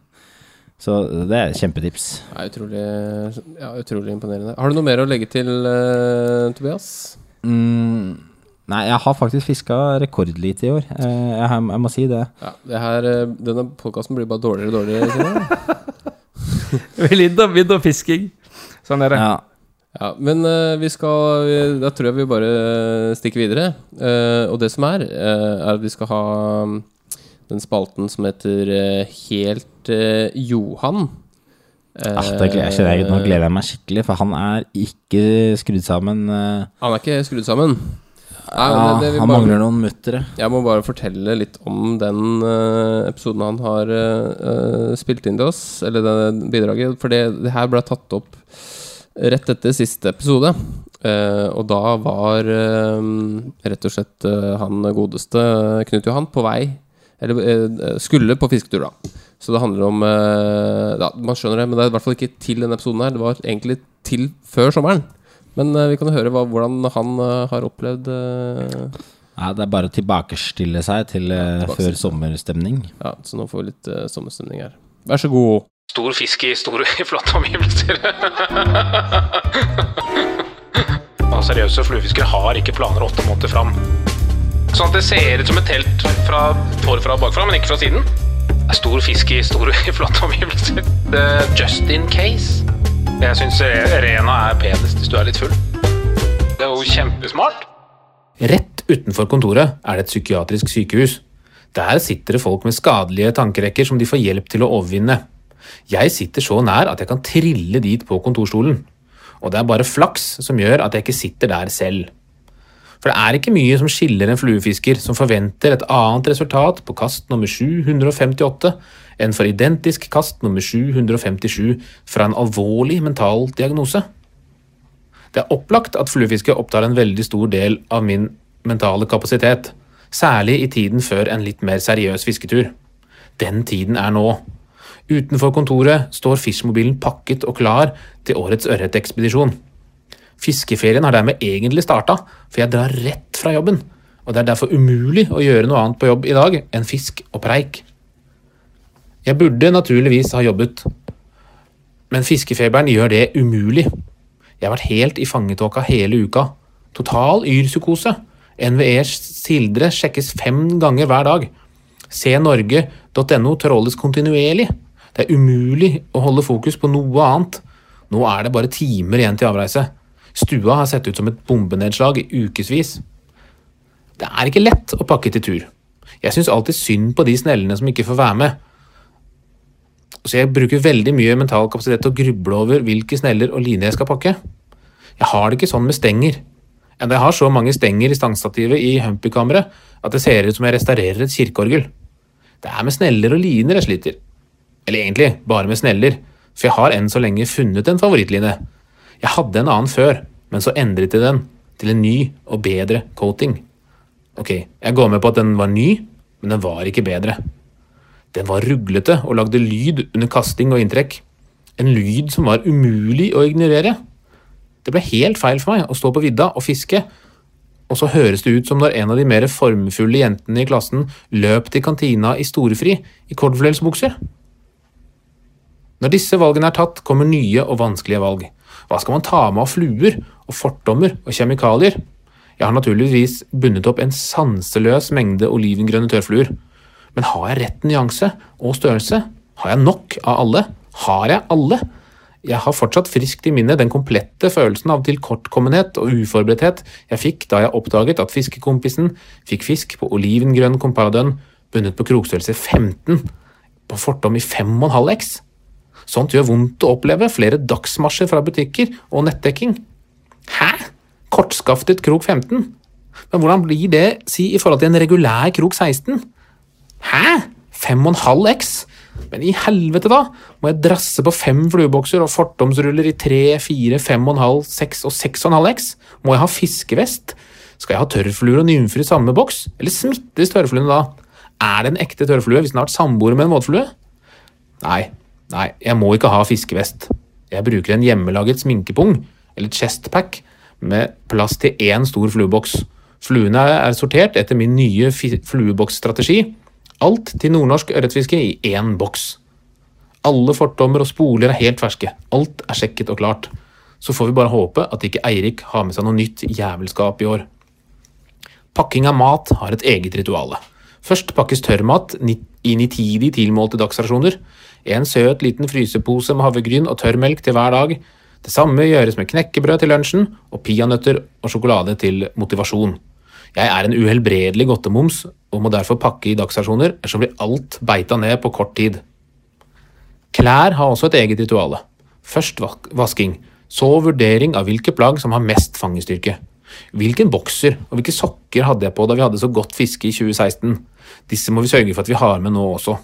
Så det er et kjempetips. Det er utrolig, ja, utrolig imponerende. Har du noe mer å legge til, eh, Tobias? Mm, nei, jeg har faktisk fiska rekordlite i år. Eh, jeg, jeg må si det. Ja, det her, eh, Denne podkasten blir bare dårligere og dårligere. <laughs> Vi lider av vind og fisking. Sånn er det. Ja. Ja, men eh, vi skal Da tror jeg vi bare stikker videre. Eh, og det som er, eh, er at vi skal ha mm, den spalten som heter Helt Johan. Ah, det gleder jeg. Nå gleder jeg meg skikkelig, for han er ikke skrudd sammen. Han er ikke skrudd sammen. Nei, ja, det- det han bare- mangler noen muttere. Jeg må bare fortelle litt om den episoden han har spilt inn til oss, eller det bidraget. For det, det her ble tatt opp rett etter siste episode. Eh, og da var eh, rett og slett eh, han godeste Knut Johan på vei Eller skulle på fisketur, da. Så det handler om ja, Man skjønner det, men det er i hvert fall ikke til denne episoden her. Det var egentlig til før sommeren. Men vi kan høre hva, hvordan han har opplevd Nei, Ja, det er bare å tilbakestille seg til tilbakestille før sommerstemning. Ja, så nå får vi litt sommerstemning her. Vær så god. Stor fisk i store, <laughs> flotte omgivelser. <laughs> Og seriøse fluefiskere har ikke planer åtte måneder fram. Sånn at det ser ut som et telt fra forfra og bakfra, men ikke fra siden. Det er stor fisk i store, <laughs> flotte omgivelser. Er just in case. Jeg syns Rena er penest hvis du er litt full. Det er jo kjempesmart. Rett utenfor kontoret er det et psykiatrisk sykehus. Der sitter det folk med skadelige tankerekker som de får hjelp til å overvinne. Jeg sitter så nær at jeg kan trille dit på kontorstolen. Og det er bare flaks som gjør at jeg ikke sitter der selv. For det er ikke mye som skiller en fluefisker som forventer et annet resultat på kast nummer 758 enn for identisk kast nummer 757 fra en alvorlig mental diagnose. Det er opplagt at fluefiske opptar en veldig stor del av min mentale kapasitet, særlig i tiden før en litt mer seriøs fisketur. Den tiden er nå. Utenfor kontoret står Fish-mobilen pakket og klar til årets ørretekspedisjon. Fiskeferien har dermed egentlig starta, for jeg drar rett fra jobben, og det er derfor umulig å gjøre noe annet på jobb i dag enn fisk og preik. Jeg burde naturligvis ha jobbet, men fiskefeberen gjør det umulig. Jeg har vært helt i fangetåka hele uka. Total yrpsykose. NVEs sildre sjekkes fem ganger hver dag. cnorge.no tråles kontinuerlig. Det er umulig å holde fokus på noe annet. Nå er det bare timer igjen til avreise. Stua har sett ut som et bombenedslag i ukevis. Det er ikke lett å pakke til tur. Jeg syns alltid synd på de snellene som ikke får være med. Så jeg bruker veldig mye mental kapasitet til å gruble over hvilke sneller og line jeg skal pakke. Jeg har det ikke sånn med stenger. Enda jeg har så mange stenger i stangstativet i humpykammeret at det ser ut som jeg restaurerer et kirkeorgel. Det er med sneller og liner jeg sliter. Eller egentlig bare med sneller, for jeg har enn så lenge funnet en favorittline. Jeg hadde en annen før, men så endret jeg den til en ny og bedre coating. Ok, jeg går med på at den var ny, men den var ikke bedre. Den var ruglete og lagde lyd under kasting og inntrekk. En lyd som var umulig å ignorere. Det ble helt feil for meg å stå på vidda og fiske, og så høres det ut som når en av de mer formfulle jentene i klassen løp til kantina i storefri i cordfløyelsbukser. Når disse valgene er tatt, kommer nye og vanskelige valg. Hva skal man ta med av fluer og fordommer og kjemikalier? Jeg har naturligvis bundet opp en sanseløs mengde olivengrønne tørrfluer. Men har jeg rett nyanse og størrelse? Har jeg nok av alle? Har jeg alle? Jeg har fortsatt friskt i minnet den komplette følelsen av tilkortkommenhet og uforberedthet jeg fikk da jeg oppdaget at fiskekompisen fikk fisk på olivengrønn kompadønn bundet på krokstørrelse 15 på fortom i 5,5 x. Sånt gjør vondt å oppleve, flere dagsmarsjer fra butikker og nettdekking. Hæ? Kortskaftet krok 15? Men hvordan blir det si i forhold til en regulær krok 16? Hæ? 5,5 x? Men i helvete, da! Må jeg drasse på fem fluebokser og fortomsruller i 3, 4, 5,5, 6 og 6,5 x? Må jeg ha fiskevest? Skal jeg ha tørrfluer og nymfer i samme boks? Eller smittes tørrfluene da? Er det en ekte tørrflue hvis den har vært samboer med en våtflue? Nei, nei, jeg må ikke ha fiskevest. Jeg bruker en hjemmelaget sminkepung, eller chestpack, med plass til én stor flueboks. Fluene er sortert etter min nye flueboksstrategi. Alt til nordnorsk ørretfiske i én boks. Alle fortommer og spoler er helt ferske. Alt er sjekket og klart. Så får vi bare håpe at ikke Eirik har med seg noe nytt jævelskap i år. Pakking av mat har et eget rituale. Først pakkes tørrmat inn i nitidig tilmålte dagsrasjoner. En søt liten frysepose med havregryn og tørrmelk til hver dag. Det samme gjøres med knekkebrød til lunsjen og peanøtter og sjokolade til motivasjon. Jeg er en uhelbredelig godtemoms og må derfor pakke i dagsrasjoner, ellers blir alt beita ned på kort tid. Klær har også et eget rituale. Først vasking, så vurdering av hvilke plagg som har mest fangestyrke. Hvilken bokser og hvilke sokker hadde jeg på da vi hadde så godt fiske i 2016? Disse må vi sørge for at vi har med nå også.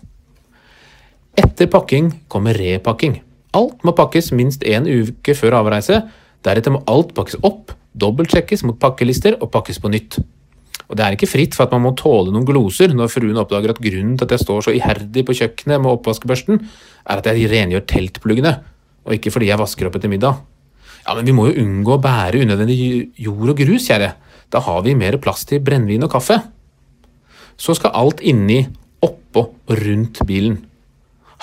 Etter pakking kommer repakking. Alt må pakkes minst én uke før avreise. Deretter må alt pakkes opp, dobbeltsjekkes mot pakkelister og pakkes på nytt. Og det er ikke fritt for at man må tåle noen gloser når fruen oppdager at grunnen til at jeg står så iherdig på kjøkkenet med oppvaskbørsten, er at jeg rengjør teltpluggene, og ikke fordi jeg vasker opp etter middag. Ja, men vi må jo unngå å bære unødvendig jord og grus, kjære. Da har vi mer plass til brennevin og kaffe. Så skal alt inni, oppå og rundt bilen.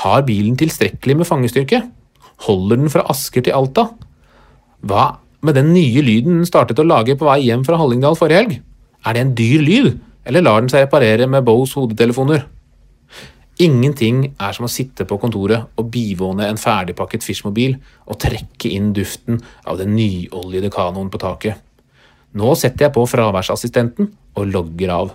Har bilen tilstrekkelig med fangestyrke? Holder den fra Asker til Alta? Hva med den nye lyden den startet å lage på vei hjem fra Hallingdal forrige helg? Er det en dyr lyd, eller lar den seg reparere med Bows hodetelefoner? Ingenting er som å sitte på kontoret og bivåne en ferdigpakket Fishmobil og trekke inn duften av den nyoljede kanoen på taket. Nå setter jeg på fraværsassistenten og logger av.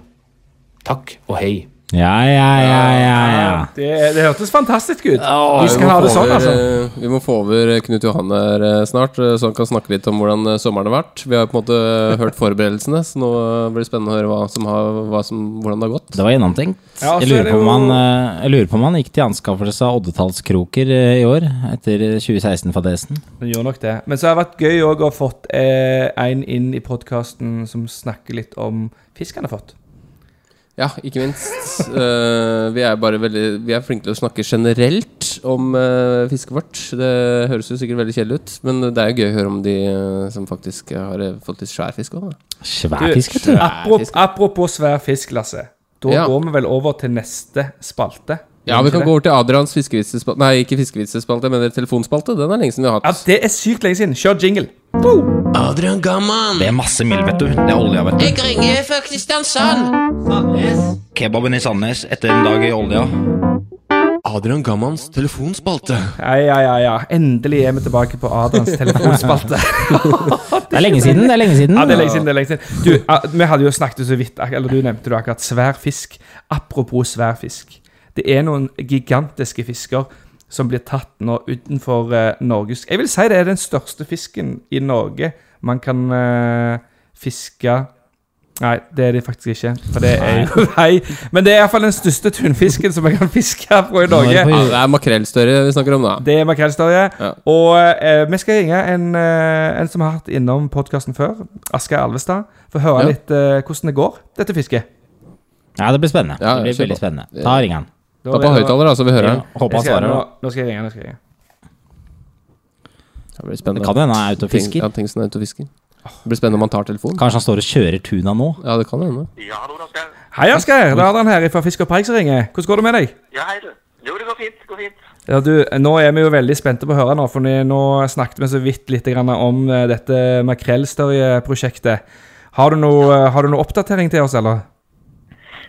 Takk og hei. Ja, ja, ja, ja, ja. Det, det hørtes fantastisk ut. Ja, vi skal må ha det sånn, over, altså. eh, Vi må få over Knut Johan her eh, snart, eh, så han kan snakke litt om hvordan eh, sommeren har vært. Vi har på en måte hørt forberedelsene, så nå eh, blir det spennende å høre hva som har, hva som, hvordan det har gått. Det var gjennomtenkt. Ja, jeg, er lurer det på om jo- han, eh, jeg lurer på om han gikk til anskaffelse av oddetallskroker eh, i år, etter 2016-fadesen. Han gjør nok det. Men så har det vært gøy òg å ha fått eh, en inn i podkasten som snakker litt om fisk han har fått. Ja, ikke minst. Uh, vi er bare veldig Vi er flinke til å snakke generelt om uh, fiskefart. vårt. Det høres jo sikkert veldig kjedelig ut, men det er jo gøy å høre om de uh, som faktisk har eh, fått litt svær fisk òg. Svær fisk, vet du. Apropos, apropos svær fisk, Lasse. Da Ja. går vi vel over til neste spalte. Ja, vi kan gå over til Adrians fiskevitsespalte Nei, ikke fiskevitsespalte, men telefonspalte. Den er lenge siden vi har hatt. Ja. Det er sykt lenge siden. Kjør jingle. Adrian Gamman. Det er masse mild, vet du. Det er olja, vet du. Jeg ringer fra Kristiansand. Kebaben i Sandnes etter en dag i olja. Adrian Gammans telefonspalte. Ja, ja, ja, ja. Endelig er vi tilbake på Adrians telefonspalte. <laughs> Det er lenge siden. det er lenge siden Ja, det er lenge siden. det er lenge siden Du, Vi hadde jo snakket så vidt Eller du nevnte du akkurat svær fisk. Apropos svær fisk. Det er noen gigantiske fisker som blir tatt nå utenfor eh, Norges Jeg vil si det er den største fisken i Norge man kan eh, fiske Nei, det er det faktisk ikke. For det er jo <laughs> Nei. Men det er iallfall den største tunfisken som man kan fiske fra i Norge. Ja, det er makrellstørje vi snakker om da. Det er makrellstørje. Ja. Og eh, vi skal ringe en, eh, en som har vært innom podkasten før. Asgeir Alvestad. For å høre Ja. litt eh, hvordan det går, dette fisket. Ja, det blir spennende. Det blir veldig spennende. Ta ring han. Da Ta på er høyttaler, da, så vi hører den. Håper han svarer. Nå, nå skal jeg ringe. nå skal jeg ringe Det blir Det spennende. kan hende han er ute og fisker. Ja, ting som er ute og fisker. Det blir spennende om han tar telefonen. Kanskje han står og kjører tuna nå? Ja, det kan hende. Ja, hallo, Hei, Asgeir. Det er Adrian her fra Fisk og Preik som ringer. Hvordan går det med deg? Ja, hei, du. Jo, det går fint. Det går fint. Ja, du, Nå er vi jo veldig spente på å høre, nå, for ni- nå snakket vi så vidt litt grann om eh, dette makrellstørjeprosjektet. Har, du noe, eh, har du noe oppdatering til oss, eller?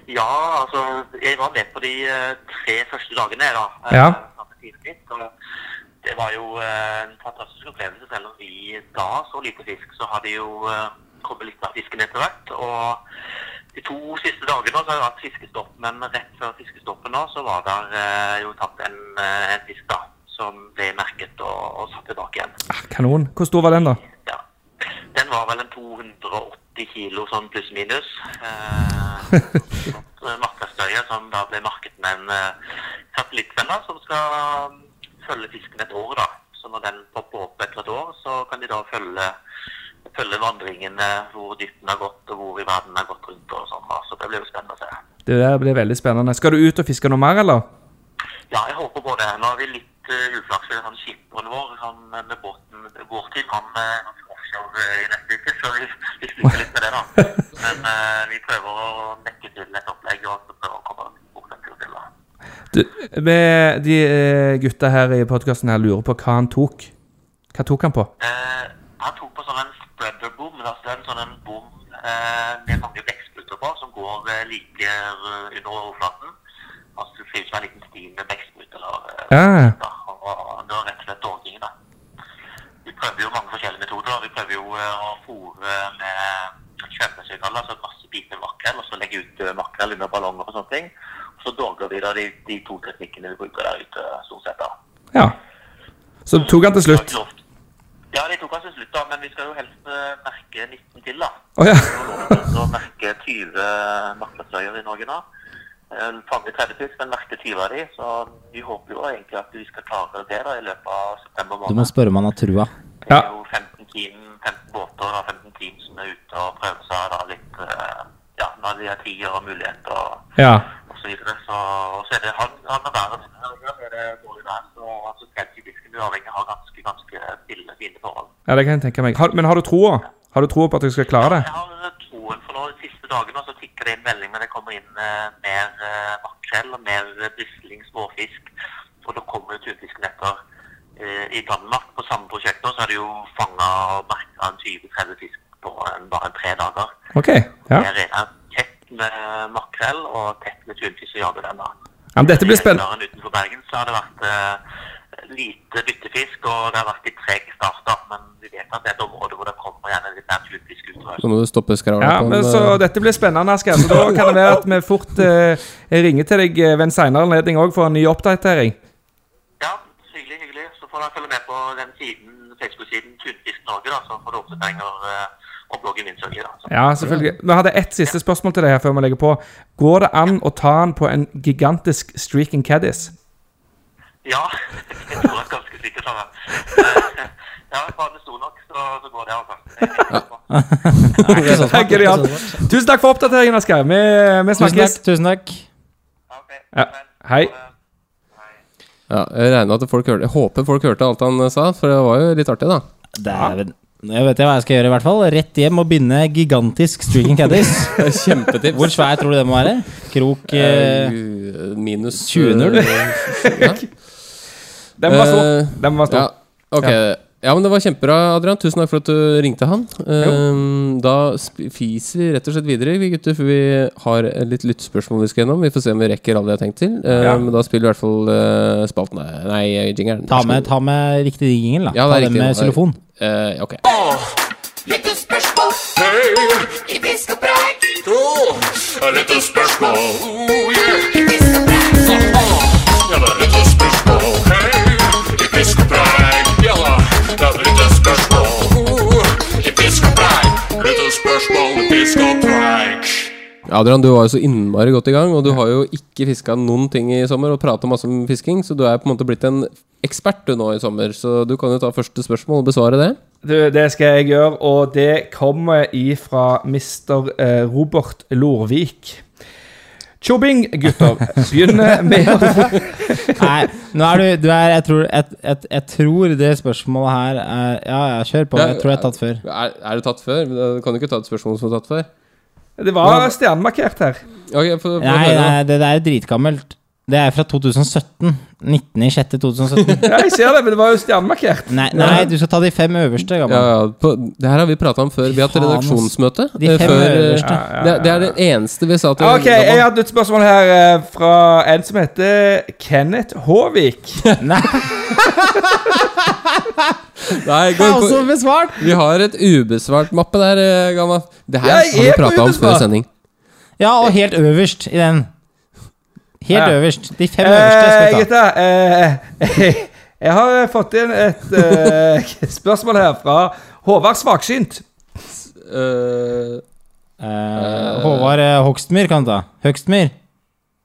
Ja, altså, jeg var med på de eh, tre første dagene, da. eh, Ja. det var jo eh, en fantastisk opplevelse. Selv om vi da så lite fisk, så har det jo kommet litt mer fisken etter hvert. Og de to siste dagene så har det vært fiskestopp, men rett før fiskestoppet nå, så var eh, jo tatt en, en fisk da, som ble merket og, og satt tilbake igjen. Ah, kanon. Hvor stor var den, da? Ja. Den var vel en 280 kilo sånn pluss-minus. <laughs> Eh, Markastøye som da ble markedet med en eh, satellittfelle som skal um, følge fisken et år. da. Så når den popper opp etter et år, så kan de da følge, følge vandringene, hvor dypt den har gått, og hvor i verden den har gått rundt. og sånn. Så det blir jo spennende å se. Det der blir veldig spennende. Skal du ut og fiske noe mer, eller? Ja, jeg håper på det. Nå har vi litt uh, uflaks med han skipperen vår. Han eh, med båten vår til. Han eh, han offshore eh, i neste uke, så vi, sliter litt med det, da. <laughs> Men uh, vi prøver å dekke til et opplegg og så prøver å komme bort en tur til. da. Du, med de eh, gutta her i podkasten her lurer på hva han tok. Hva tok han på? Eh, han tok på sånn en spreader boom, altså en sånn en bom eh, med mange blekkspruter på, som går eh, like under overflaten. Altså det ser ut som en liten stil med blekkspruter. eh, Ja. og, og, og det var rett og slett dårlig da. Vi prøver jo mange forskjellige metoder. da. Vi prøver jo eh, å fôre med kjøpesøkall, altså masse biter makrell, og så legge ut eh, makrell under ballonger og sånne ting. Og så dogger vi da de, de to teknikkene vi bruker der ute, stort sett. da. ja. Så tok han til slutt. Ja, de tok han til slutt, da, men vi skal jo helst eh, merke 19 til, da. Å ja. Vi har lov til å merke 20 makrellstøyer i Norge nå. Fange Fanger 30 fisk, men merke 20 av de, så vi håper jo egentlig at vi skal klare det da i løpet av september Du må spørre om han har trua. Det er jo 15 team, 15 båter og 15 team som er ute og prøver seg da litt, eh, ja, når de har tid og mulighet og, ja. og så videre. Så, og så er det han, han været denne helgen, er det dårlig vær, så altså, selv fisken du avhengig har ganske, ganske stille, fine forhold. Ja, det kan jeg tenke meg. Har, men har du troa? Har du troa på at du skal klare det? Jeg har troen for nå de siste dagene, så tikker det inn melding, men det kommer inn eh, mer eh, makrell og mer eh, brisling, småfisk. Og da kommer jo tunfisken etter. Eh, I Danmark på samme prosjekt nå, så er det jo fanga og merka en 20-30 fisk på en, bare tre dager. OK. Ja. Det er tett med makrell og tett med tunfisk og jager den da. ja men dette blir spennende. Utenfor Bergen så har det vært eh, lite byttefisk, og det har vært litt treg start. Men vi vet at det er et område hvor det kommer gjerne litt mer tunfisk ut. Så må du stoppe skravla Ja, men så eh, Dette blir spennende, Asgeir. Så da kan det være at vi fort eh, ringer til deg ved en senere anledning òg for en ny oppdatering. Ja, hyggelig, hyggelig. Så får man følge med på den siden, Facebook-siden Tunfisk Norge, da, så får du oppdateringer eh, og bloggen min. Ja, selvfølgelig. Vi hadde ett siste spørsmål til deg her før vi legger på. Går det an å ta den på en gigantisk streaking caddis? ja, <laughs> jeg tror jeg ganske sikkert på <laughs> det. Eh, Ja, bare det sto nok, så, så går det, altså. Det. Det genialt. Tusen takk for oppdateringen, Asgeir. Vi, vi Tusen snakkes. takk. tusen takk. Ja. Hei. Ja, jeg regner at folk hørte Jeg håper folk hørte alt han eh, sa, for det var jo litt artig, da. Dæven. Jeg vet hva jeg skal gjøre, i hvert fall. Rett hjem og binde gigantisk streaking caddies. <laughs> Kjempetips. Hvor svær tror du det må være? Krok eh, Eh, Minus 20-0. eh, <laughs> ja. Den var stor. Den var stor. Ja, ok. Ja, men Det var kjempebra, Adrian. Tusen takk for at du ringte han. Ehm, da fiser vi rett og slett videre, vi gutter, for vi har litt lyttespørsmål vi skal gjennom. Vi får se om vi rekker alle vi har tenkt til. Ehm, Ja. Men da spiller vi i hvert fall uh, spalten Nei, jingeren. Ta med, ta med riktig jingel, da. Ja, ta det er den med xylofon. Uh, ok. Lyttespørsmål. hey. i Fiskebreik. Oh, lyttespørsmål. Oh, yeah. I Fiskebreik. Ja, det er lyttespørsmål. Fiskebreik. Lyttespørsmål og preik. Adrian, du var jo så innmari godt i gang, og du har jo ikke fiska noen ting i sommer og prata masse om fisking, så du er på en måte blitt en ekspert du nå i sommer. Så du kan jo ta første spørsmål og besvare det. Du, det skal jeg gjøre, og det kommer ifra Mr. eh, Robert Lorvik. Tjobing, gutter. Begynner med <laughs> Nei, nå er du, du er, jeg, tror, jeg, jeg, jeg tror det spørsmålet her er Ja, ja, kjør på. Jeg tror jeg har tatt før. Er, er det tatt før? Du kan jo ikke ta et spørsmål som er tatt før. Det var stjernemarkert her. Okay, for, for Nei, nei, det der er dritgammelt. Det er fra 2017. 19.06.2017. <laughs> Ja, jeg ser det, men det var jo stjernemarkert. Nei, nei, du skal ta de fem øverste, Ja, gammel. ja, på, det her har vi prata om før. Vi har hatt redaksjonsmøte. De eh, fem før, eh, Ja, Det, det er det eneste vi sa til Ok, jeg har hadde et spørsmål her eh, fra en som heter Kenneth Håvik. <laughs> Nei, Nei, det gå er inn også på, besvart! vi har et ubesvart mappe der, Gamma. Det her har vi prata om før sending. Ja, og helt øverst i den. Helt Ja. øverst. De fem øverste Eh, skal vi ta. gutta, eh, <laughs> jeg har fått inn et eh, <laughs> spørsmål her fra Håvard Svaksynt. Uh, uh, Håvard eh, Hogstmyr kan ta. Høgstmyr.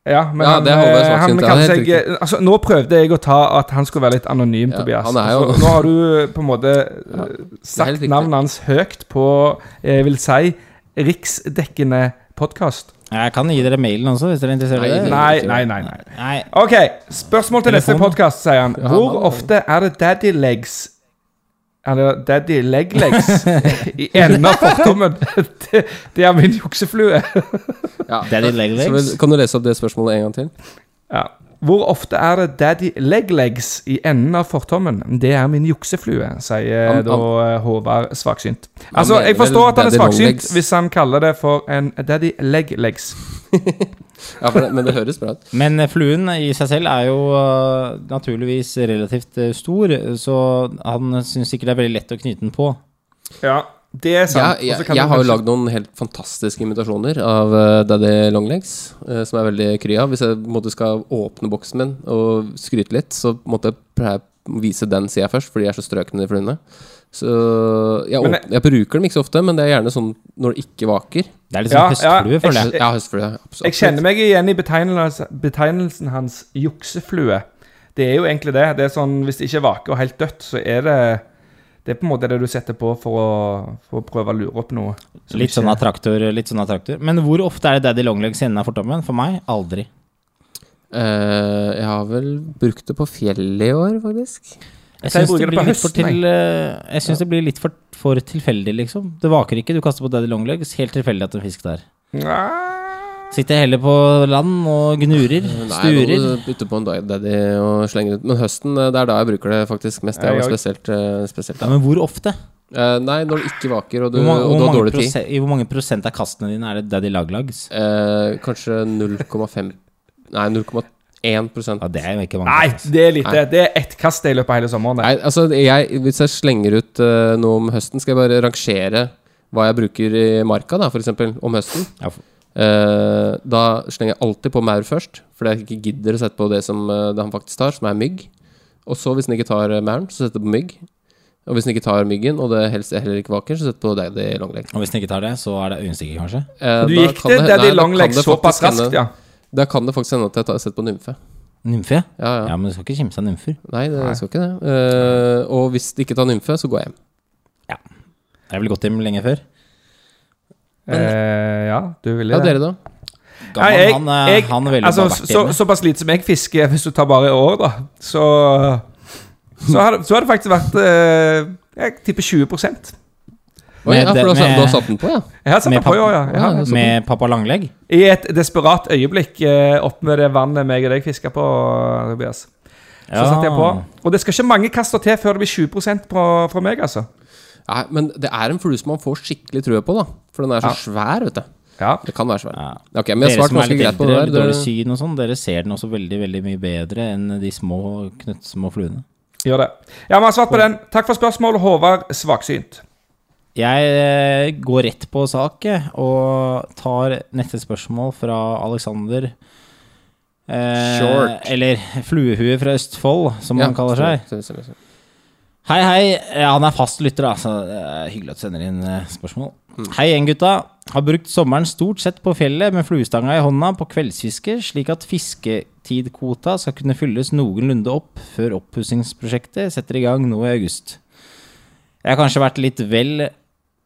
Ja, men Ja, han, eh, han helt seg altså, Nå prøvde jeg å ta at han skulle være litt anonym, Ja, Tobias. han er jo- Altså, nå har du på en måte ja, sagt navnet hans høyt på jeg vil si riksdekkende podkast. Jeg kan gi dere mailen også, hvis dere er interessert i det. Nei, nei, nei. nei. Nei. Ok, spørsmål til neste podkast, sier han. Hvor ofte er det daddy legs Er det daddy leg legs <laughs> i enden av fortommen? det, det er min jukseflue. ja. Daddy leg-legs. kan du lese opp det spørsmålet en gang til? Ja. Hvor ofte er det daddy leg legs i enden av fortommen? Det er min jukseflue, sier Han- da eh, Håvard svaksynt. Altså, jeg forstår at han er svaksynt hvis han kaller det for en daddy leg legs. <laughs> Ja, for det, Men det høres bra ut. Men eh, fluen i seg selv er jo uh, naturligvis relativt uh, stor, så han syns sikkert det er veldig lett å knyte den på. Ja, det er sant. Jeg, jeg, kan jeg har jo lagd noen helt fantastiske imitasjoner av uh, Daddy Longlegs, uh, som er veldig kry av. Hvis jeg måte skal åpne boksen min og skryte litt, så måtte jeg vise den sida først, fordi jeg er så strøkne, de fluene. Så jeg, Men åp- jeg bruker dem ikke så ofte, men det er gjerne sånn når det ikke vaker. Det er litt sånn Ja, ja, høstflue, føler jeg. Ja, høstflue. absolutt. Jeg kjenner meg igjen i betegnelsen, betegnelsen hans jukseflue. Det er jo egentlig det. Det er sånn, Hvis det ikke er vake og helt dødt, så er det Det er på en måte det du setter på for å, for å prøve å lure opp noe. som Litt sånn attraktor, litt sånn attraktor. Men hvor ofte er det daddy longlegs i enden av fortommen? For meg aldri. Eh, jeg har vel brukt det på fjellet i år, faktisk. Jeg syns det det på blir litt for, til, jeg synes det blir litt for, for tilfeldig, liksom. Det vaker ikke, du kaster på daddy longlegs. Helt tilfeldig at en fisk der. Ah. Sitter heller på land og gnurer, Nei, sturer. nå bytter på en daddy og slenger ut. Men høsten, eh, det er da jeg bruker det faktisk mest. Jeg òg. spesielt, eh, spesielt Ja, men hvor ofte? Eh, nei, når du ikke vaker, og du, Hvor, mange, og du har dårlig tid. I hvor mange prosent av kastene dine er det daddy laglags? Eh, kanskje 0,5 Nei, 0,1 prosent. Ja, det er jo ikke mange. Nei, det er lite. Det er ett kast i løpet av hele sommeren. Nei, altså, jeg, hvis jeg slenger ut uh, noe om høsten, skal jeg bare rangere hva jeg bruker i marka, da, for eksempel, om høsten. Ja, for- Eh, da slenger jeg alltid på maur først, fordi jeg ikke gidder å sette på det som eh, det han faktisk tar, som er mygg. Og så, hvis den ikke tar eh, mauren, så setter jeg på mygg. Og hvis den ikke tar myggen, og det helst heller ikke vaker, så setter jeg på daddy longleg. Og hvis den ikke tar det, så er det øyenstikker, kanskje? Eh, Du da gikk til det- daddy nei, da long legs såpass raskt, ja. Da kan det faktisk hende at jeg tar- setter på nymfe. Nymfe? Ja, ja. Ja, men du skal ikke kimse av nymfer. Nei, det skal ikke det. Eh, og hvis det ikke tar nymfe, så går jeg hjem. Ja. Jeg ville gått hjem lenge før. Eh, ja, du ville Ja, det. dere, da? Nei, jeg- han, eh, jeg- han ville altså, bare vært så. Såpass lite som jeg fisker, hvis du tar bare i år, da, så Så har det, så har det faktisk vært eh, Jeg tipper 20 Oi, ja, for du har, satt- med- du har satt den på, ja? Jeg har satt den på, ja. ja. Ja, ja. Med pappa langlegg? I et desperat øyeblikk eh, opp med det vannet meg og deg fiska på, Tobias. Så satte jeg på. Og det skal ikke mange kaster til før det blir 20% på, fra meg, altså. Nei, men det er en flue som man får skikkelig trua på, da. For den er så Ja. svær, vet du. Ja. Det kan være svær. Ja. Okay, men Dere som er litt greit på eldre, det der. dårlig syn og sånn, dere ser den også veldig veldig mye bedre enn de små, knøttsmå fluene. Gjør det. Ja, vi har svart på den. Takk for spørsmål, Håvard Svaksynt. Jeg eh, går rett på sak og tar neste spørsmål fra Alexander. Eh, Short. Eller Fluehue fra Østfold, som Ja, han kaller seg. stemmer, stemmer, stemmer. Hei, hei. Ja, Han er fast lytter, da, så det er hyggelig at du sender inn eh, spørsmål. Mm. Hei igjen, gutta. Har brukt sommeren stort sett på fjellet med fluestanga i hånda på kveldsfiske, slik at fisketidkvota skal kunne fylles noenlunde opp før oppussingsprosjektet setter i gang nå i august. Jeg har kanskje vært litt vel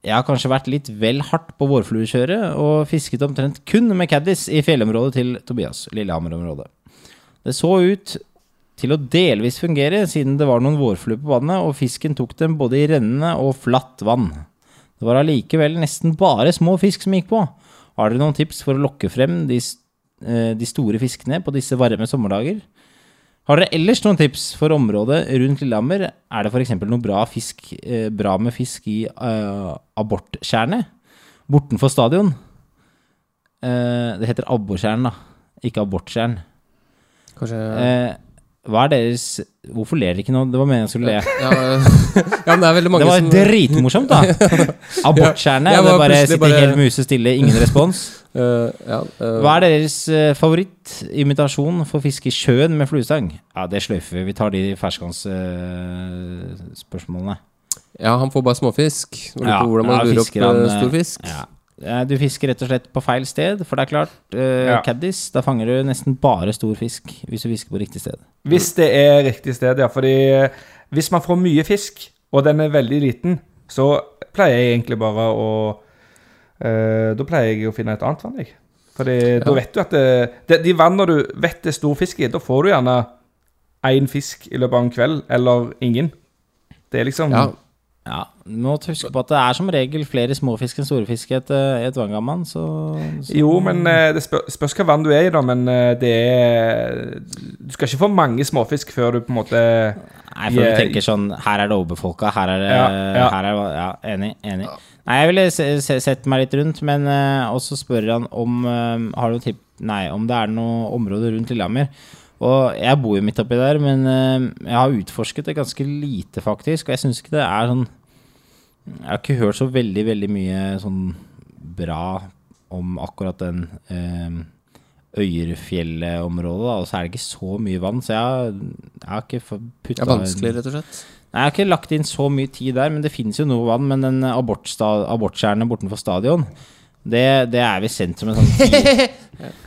jeg har kanskje vært litt vel hardt på vårfluekjøret og fisket omtrent kun med caddis i fjellområdet til Tobias, Lillehammer-området. Det så ut til å delvis fungere, siden det var noen vårfluer på vannet, og fisken tok dem både i rennende og flatt vann. Det var allikevel nesten bare små fisk som gikk på. Har dere noen tips for å lokke frem de, eh, de store fiskene på disse varme sommerdager? Har dere ellers noen tips for området rundt Lillehammer? Er det f.eks. noe bra, fisk, eh, bra med fisk i eh, aborttjernet? Bortenfor stadion? Eh, det heter abbortjern, da. Ikke aborttjern. Kanskje Eh, hva er deres Hvorfor ler dere ikke nå? Det var meningen jeg skulle le. <laughs> ja, ja, men det er veldig mange Det var som dritmorsomt, da. Aborttjernet. <laughs> Ja, det bare sitter bare- helt musestille, ingen <laughs> respons. Uh, ja, uh... Hva er deres eh, favorittimitasjon for å fiske i sjøen med fluestang? Ja, det sløyfer vi. Vi tar de ferskvannsspørsmålene. ja, han får bare småfisk. Lurer Ja, på hvordan man ja, lurer opp stor fisk. Ja. Eh, Du fisker rett og slett på feil sted, for det er klart, uh, Ja. caddis, da fanger du nesten bare stor fisk hvis du fisker på riktig sted. Hvis det er riktig sted, ja. Fordi eh, hvis man får mye fisk, og den er veldig liten, så pleier jeg egentlig bare å uh, Da pleier jeg å finne et annet vann, jeg. Fordi da vet du at det, det, De vannene du vet det er stor fisk i, da får du gjerne én fisk i løpet av en kveld, eller ingen. Det er liksom Ja, Ja, du må huske på at det er som regel flere småfisk enn store fisk i et, eh, et vanngamman, så, så Jo, men eh, det spør, spørs hva vann du er i, da. Men eh, det er Du skal ikke få mange småfisk før du på en måte Nei, for du tenker sånn Her er det overbefolka, her er det Ja, ja. Her er, ja enig. enig. Nei, jeg ville se, se, sett meg litt rundt, men uh, også spør han om uh, Har du tipp Nei, om det er noe område rundt Lillehammer. Og jeg bor jo midt oppi der, men jeg har utforsket det ganske lite, faktisk. Og jeg syns ikke det er sånn Jeg har ikke hørt så veldig, veldig mye sånn bra om akkurat den eh, Øyerfjellet-området. Og så er det ikke så mye vann, så jeg har, jeg har ikke putta det er vanskelig, rett og slett. Nei, jeg har ikke lagt inn så mye tid der, men det finnes jo noe vann. Men den aborttjernet bortenfor stadion, det, det er som en sånn <laughs> tid-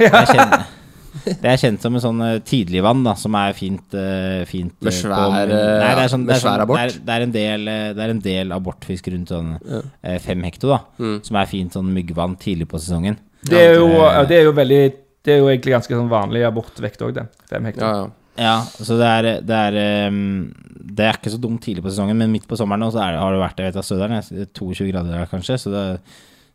Jeg kjenner det er kjent som en sånn eh, tidligvann, da, som er fint, uh, fint Med eh, svær, på- eh, Nei, det er sånn, med det er, sånn, svær abort? Det er, det er en del, det er en del abortfisk rundt sånn eh, fem hekto, da. Mm. Som er fint sånn myggvann tidlig på sesongen. Det er jo, Ja, det er jo veldig Det er jo egentlig ganske sånn vanlig abortvekt òg, det. Fem hekto. Ja, ja. Ja, så det er, det er ehm, Det er ikke så dumt tidlig på sesongen, men midt på sommeren nå så er det, har det vært jeg vet, Søderen, jeg- 22 grader der kanskje, så det, jeg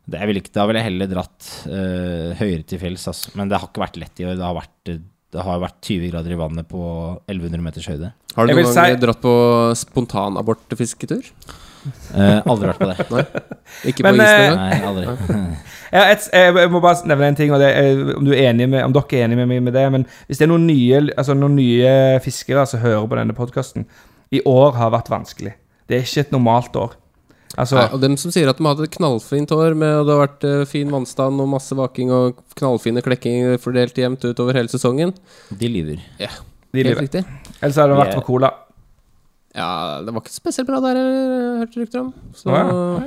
vil ikke, da ville jeg heller dratt uh, høyere til fjells. Altså. Men det har ikke vært lett i år. Det har vært, det har vært 20 grader i vannet på 1100 meters høyde. Har du noen gang si- dratt på spontanabortfisketur? Uh, aldri vært på det. <laughs> Ikke på Men, isen eh, engang? Nei, aldri. <laughs> Ja, et, jeg, jeg må bare nevne en ting, og det er, om, du er enig med, om dere er enig med meg med det. Men hvis det er noen nye, altså noen nye fiskere som hører på denne podkasten I år har vært vanskelig. Det er ikke et normalt år. Altså, Nei, og dem som sier at de hadde knallfint hår, med, og det har vært uh, fin vannstand og masse vaking og knallfine klekkinger fordelt jevnt utover hele sesongen De lyver. de Helt lyver. riktig. Ellers har det vært for cola. Ja, det var ikke spesielt bra der, jeg hørte rykter om. Så Å,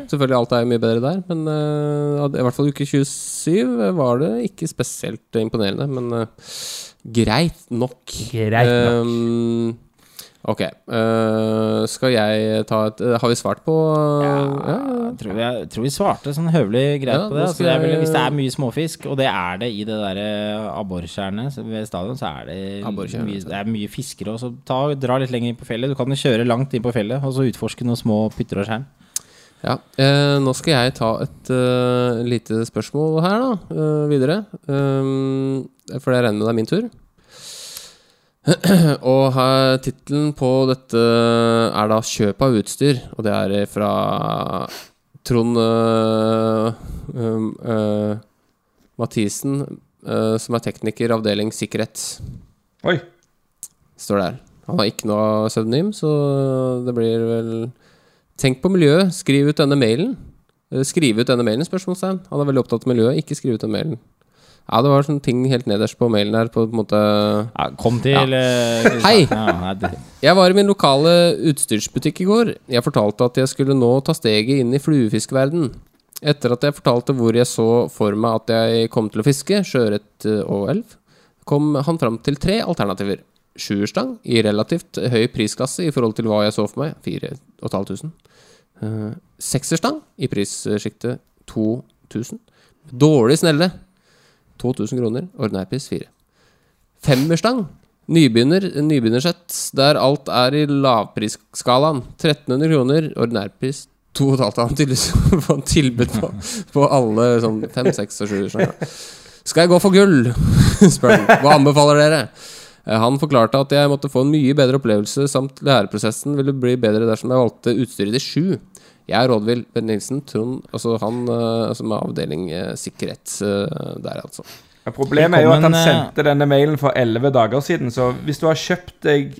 selvfølgelig alt er mye bedre der, men uh, i hvert fall uke 27 var det ikke spesielt imponerende. Men uh, greit nok. Greit nok. Ehm, ok. Uh, skal jeg ta et uh, Har vi svart på uh, ja, ja. tror vi, jeg tror vi svarte sånn høvelig greit Ja, på det. Altså, jeg vil, hvis det er mye småfisk, og det er det i det der eh, abbortjernet ved stadion, så er det mye, det er mye fiskere. også. ta, dra litt lenger inn på fjellet. Du kan jo kjøre langt inn på fjellet og så utforske noen små pytter og skjerm. Ja, nå skal jeg ta et lite spørsmål her, da, videre. Um, for jeg regner med det er min tur. <clears throat> Og tittelen på dette er da 'Kjøp av utstyr', og det er fra Trond uh, øh, Mathisen, uh, som er tekniker avdeling sikkerhet. Oi. Står der. Han har ikke noe pseudonym, så det blir vel Tenk på miljøet, skriv ut denne mailen. Skriv ut denne mailen, spørsmålstegn. Han er veldig opptatt av miljøet, ikke skriv ut den mailen. Ja, det var sånne ting helt nederst på mailen her, på en måte Ja, kom til ja. <laughs> Hei! Nei, det, Jeg var i min lokale utstyrsbutikk i går. Jeg fortalte at jeg skulle nå ta steget inn i fluefiskverden. Etter at jeg fortalte hvor jeg så for meg at jeg kom til å fiske, sjøørret eh, og elv, kom han fram til tre alternativer. Sjuerstang i relativt høy prisklasse i forhold til hva jeg så for meg, 4500. Uh, sekserstang i prissjiktet 2000. Dårlig snelle, 2000 kroner. Ordinærpris 4. Femmerstang. Nybegynner, nybegynnersett der alt er i lavprisskalaen. 1300 kroner, ordinærpris 2500. Han tydeligvis <laughs> tilbud på, på alle sånn 5, 6 og 7. skjønner. Skal jeg gå for gull? <laughs> spør han. Hva anbefaler dere? Eh, Han forklarte at jeg måtte få en mye bedre opplevelse, samt læreprosessen ville bli bedre dersom jeg valgte utstyret til sju. Jeg er rådvill. Bent Nilsen, Trond Altså han eh, som er avdeling eh, sikkerhet eh, der, altså. Ja, Problemet er jo at han sendte denne mailen for 11 dager siden. Så hvis du har kjøpt deg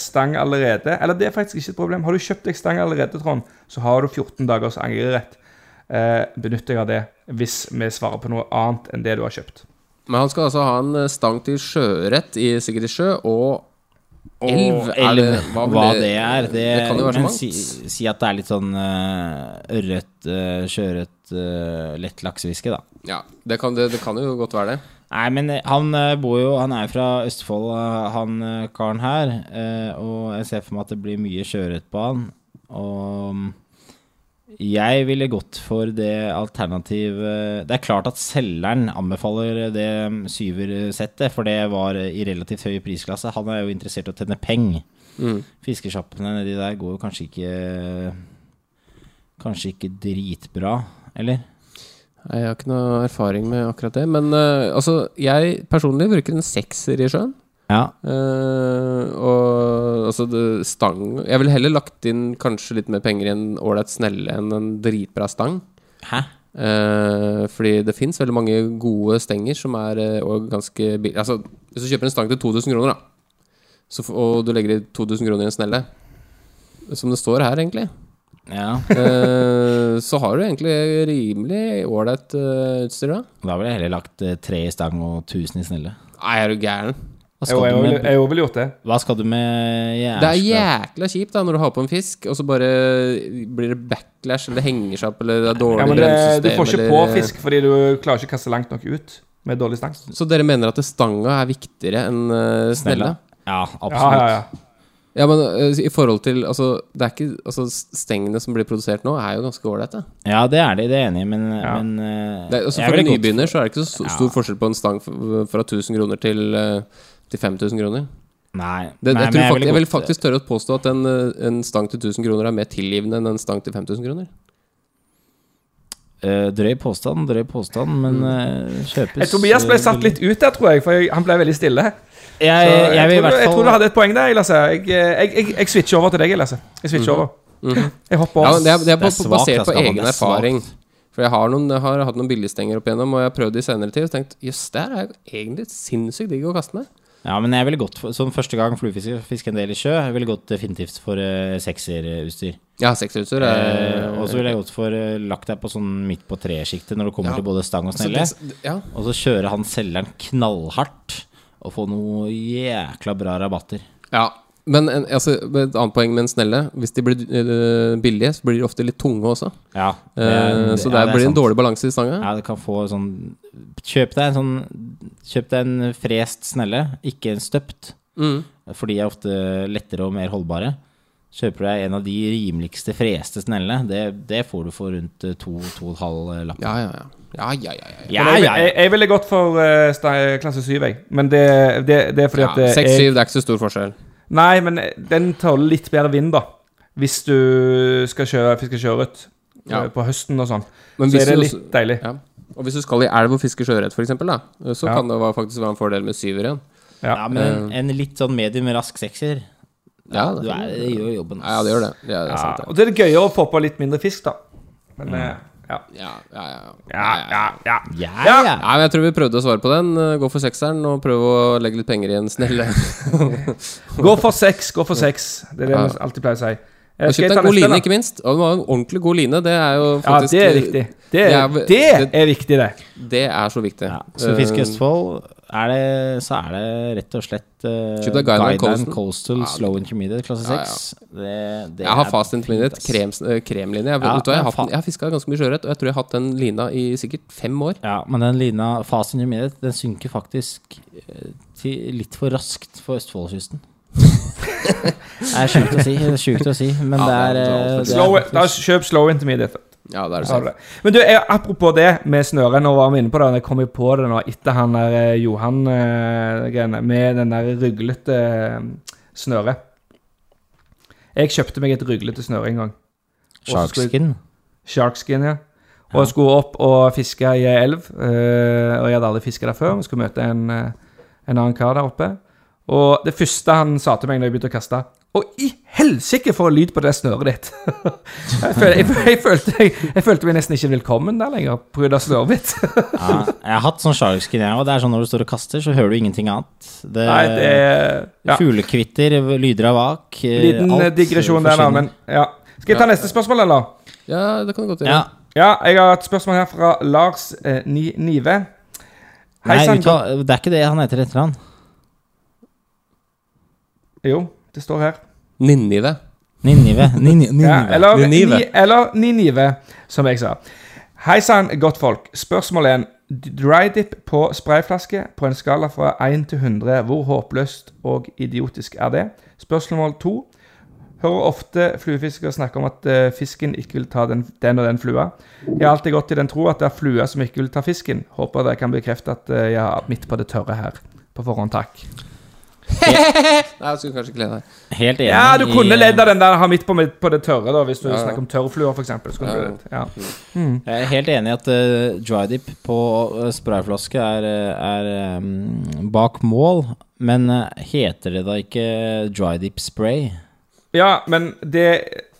stang allerede Eller det er faktisk ikke et problem. Har du kjøpt deg stang allerede, Trond, så har du 14 dagers angrerett. Eh, Benytt deg av det hvis vi svarer på noe annet enn det du har kjøpt. Men han skal altså ha en stang til sjørett i sjø, og elv. Elv, det, hva, hva det er det, det kan jo være så <laughs> mangt. Si, si at det er litt sånn uh, ørret, uh, sjøørret, uh, lett laksefiske, da. Ja, det kan, det, kan jo godt være det. Nei, men eh, han eh, bor jo Han er fra Østfold, eh, han eh, karen her. eh, og jeg ser for meg at det blir mye sjøørret på han. Og jeg ville gått for det alternativet Det er klart at selgeren anbefaler det syversettet, for det var i relativt høy prisklasse. Han er jo interessert i å tjene penger. Mm. Fiskesjappene nedi der går jo kanskje ikke Kanskje ikke dritbra, eller? Jeg har ikke noe erfaring med akkurat det. Men uh, altså, jeg personlig bruker en sekser i sjøen. Ja. Uh, og altså det, stang Jeg ville heller lagt inn kanskje litt mer penger i en ålreit snelle enn en dritbra stang. Hæ? Uh, fordi det fins veldig mange gode stenger som er uh, ganske billige. Altså, hvis du kjøper en stang til 2000 kroner, da, så, og du legger i 2000 kroner i en snelle, som det står her, egentlig, Ja. uh, så har du egentlig rimelig ålreit utstyr, da. Da ville jeg heller lagt tre i stang og 1000 i snelle. Nei, er du gæren? Hva Jeg har òg ville gjort det. hva skal du med Det er jækla kjipt da når du har på en fisk, og så bare blir det backlash, eller det henger seg opp, eller det er dårlig Ja, men det. Du får ikke eller- på fisk fordi du klarer ikke å kaste langt nok ut med dårlig stang. Så dere mener at stanga er viktigere enn uh, snella? Ja, Ja, absolutt. ja, ja. Ja, men eh, i forhold til Altså, det er ikke Altså, stengene som blir produsert nå, er jo ganske ålreite. Ja, det er de. det er enig i, men, Ja. men uh, Det Altså, for en nybegynner så er det ikke så Ja. stor forskjell på en stang fra 1000 kroner til, eh, til 5000 kroner. Nei. Det, nei, jeg, men jeg, faktisk, jeg vil faktisk tørre å påstå at en, eh, en stang til 1000 kroner er mer tilgivende enn en stang til 5000 kroner. Uh, Drøy påstand, drøy påstand, men Mm. eh, kjøpes Jeg, Tobias ble satt litt ut der, tror jeg, for jeg, han ble veldig stille. Jeg, jeg, jeg, tror, jeg tror du hadde et poeng der, Lasse. Jeg, jeg, jeg, jeg switcher over til deg, Lasse. Jeg switcher over. Jeg hopper over. Ja, det er, det er, på, Det er svakt, basert på egen er erfaring. For jeg har, noen, jeg har hatt noen billigstenger opp igjennom, og jeg har prøvd det i senere tid og tenkt jøss, det her er egentlig sinnssykt digg å kaste med. Ja, men jeg ville gått for Som første gang fluefiske en del i sjø, jeg ville gått definitivt for uh, sekserutstyr. Ja, sekserutstyr er Eh, og så ville jeg gått for uh, lagt deg på sånn midt på treet-sjiktet når det kommer Ja. til både stang og Så snelle. det- Ja. Og så kjører han selgeren knallhardt og får noe jækla bra rabatter. ja. Men en, altså, et annet poeng med en snelle Hvis de blir uh, billige, så blir de ofte litt tunge også. Ja, Eh, så ja, det blir det en dårlig balanse i stanga. Ja, du kan få sånn Kjøp deg en sånn Kjøp deg en frest snelle, ikke en støpt. Mm. For de er ofte lettere og mer holdbare. Kjøper du deg en av de rimeligste freste snellene, det, det får du for rundt eh, to, to og et halv lapp. Ja, ja, ja. Ja, ja, ja, ja. Ja, ja, ja, jeg, jeg ville gått for uh, klasse 7, jeg. Men det, det, det er fordi ja at eh, 6-7, det er ikke så stor forskjell. Nei, men den tåler litt bedre vind, da. Hvis du skal kjøre fiske sjøørret Ja. eh, på høsten og sånn. Så er det litt deilig. Ja. Og hvis du skal i elv og fiske sjøørret, f.eks., da, så Ja. kan det faktisk være en fordel med syver igjen. Ja, men en, en litt sånn medium rask sekser Ja, det, er, det gjør jobben. Ja, det gjør det. Ja, det er Ja, sant, det. og det er gøyere å få på litt mindre fisk, da. Men eh, ja. Ja, ja, ja. Ja, ja, ja. Ja, Ja. ja. Men Jeg tror vi prøvde å svare på den. Eh, Gå for sekseren og prøve å legge litt penger i en snelle. <laughs> Gå for seks, gå for seks. Det er det Ja. vi alltid pleier å si. Eh, Og kjøpt en god line, ikke minst. Og det var en ordentlig god line. Det er jo Ja, faktisk det er viktig. Det er, Ja, det det- er viktig, det. Det er så viktig. Ja, så Fisk Eh, Østfold er det, så er det rett og slett uh, Guideline Coastal. Coastal Ja, Slow Intermediate klasse Ja, ja. 6. Det, det Jeg har fast intermediate krem, eh, kremlinje. Jeg, Ja, vet du hva, jeg, har jeg har fiska ganske mye sjøørret, og jeg tror jeg har hatt den lina i sikkert fem år. Ja, men den lina Fast Intermediate Den synker faktisk eh, til litt for raskt for Østfoldkysten. <laughs> det er sjukt å si, sjukt å si, men Ja, det er, det det er Slow, da Kjøp slow intermediate. Ja, det er det sant. Men du, jeg, apropos det med snøre, nå var vi inne på det, og jeg kom jo på det nå etter han der eh, Johan-greiene, med den der ruglete eh, snøret. Jeg kjøpte meg et ruglete snøre en gang. Og Sharkskin. Sharkskin, ja. Og jeg skulle opp og fiske i ei elv, eh, og jeg hadde aldri fiska der før. Vi skulle møte en, eh, en annen kar der oppe. Og det første han sa til meg når jeg begynte å kaste Å, i helsike for lyd på det snøret ditt! <laughs> jeg, følte, jeg, jeg, følte, jeg, jeg følte meg nesten ikke velkommen der lenger pga. snøret mitt. <laughs> Ja, jeg har hatt sånn sharkskin, jeg òg. Det er sånn når du står og kaster, så hører du ingenting annet. Det, Nei, det ja. Fuglekvitter, lyder av vak. eh, Liten alt digresjon der, da. Men ja. Skal jeg ta neste spørsmål, eller? Ja, det kan du godt Ja. gjøre. Ja, jeg har et spørsmål her fra Lars eh, Ni Nive. Nei, sann, uttale, det er ikke det han heter etter han. Jo, det står her. Ninive. Ninive. Nini- Ninive. Ja, eller, Ninive. Ni, eller Ninive, som jeg sa. Hei sann, godt folk. Spørsmål 1. Dry dip på sprayflaske på en skala fra 1 til 100. Hvor håpløst og idiotisk er det? Spørsmål 2. Hører ofte fluefiskere snakke om at eh, fisken ikke vil ta den, den og den flua. Jeg har alltid gått i den tro at det er flua som ikke vil ta fisken. Håper dere kan bekrefte at eh, jeg er midt på det tørre her. På forhånd, takk. Nei, jeg skulle kanskje ikke le deg. Helt enig. Ja, du kunne ledd av den der ha midt på, på det tørre, da, hvis du Ja. snakker om tørrfluer, f.eks. Ja. Ja. Jeg er helt enig i at uh, dry dip på uh, sprayflaske er, er um, bak mål, men uh, heter det da ikke dry dip spray? Ja, men det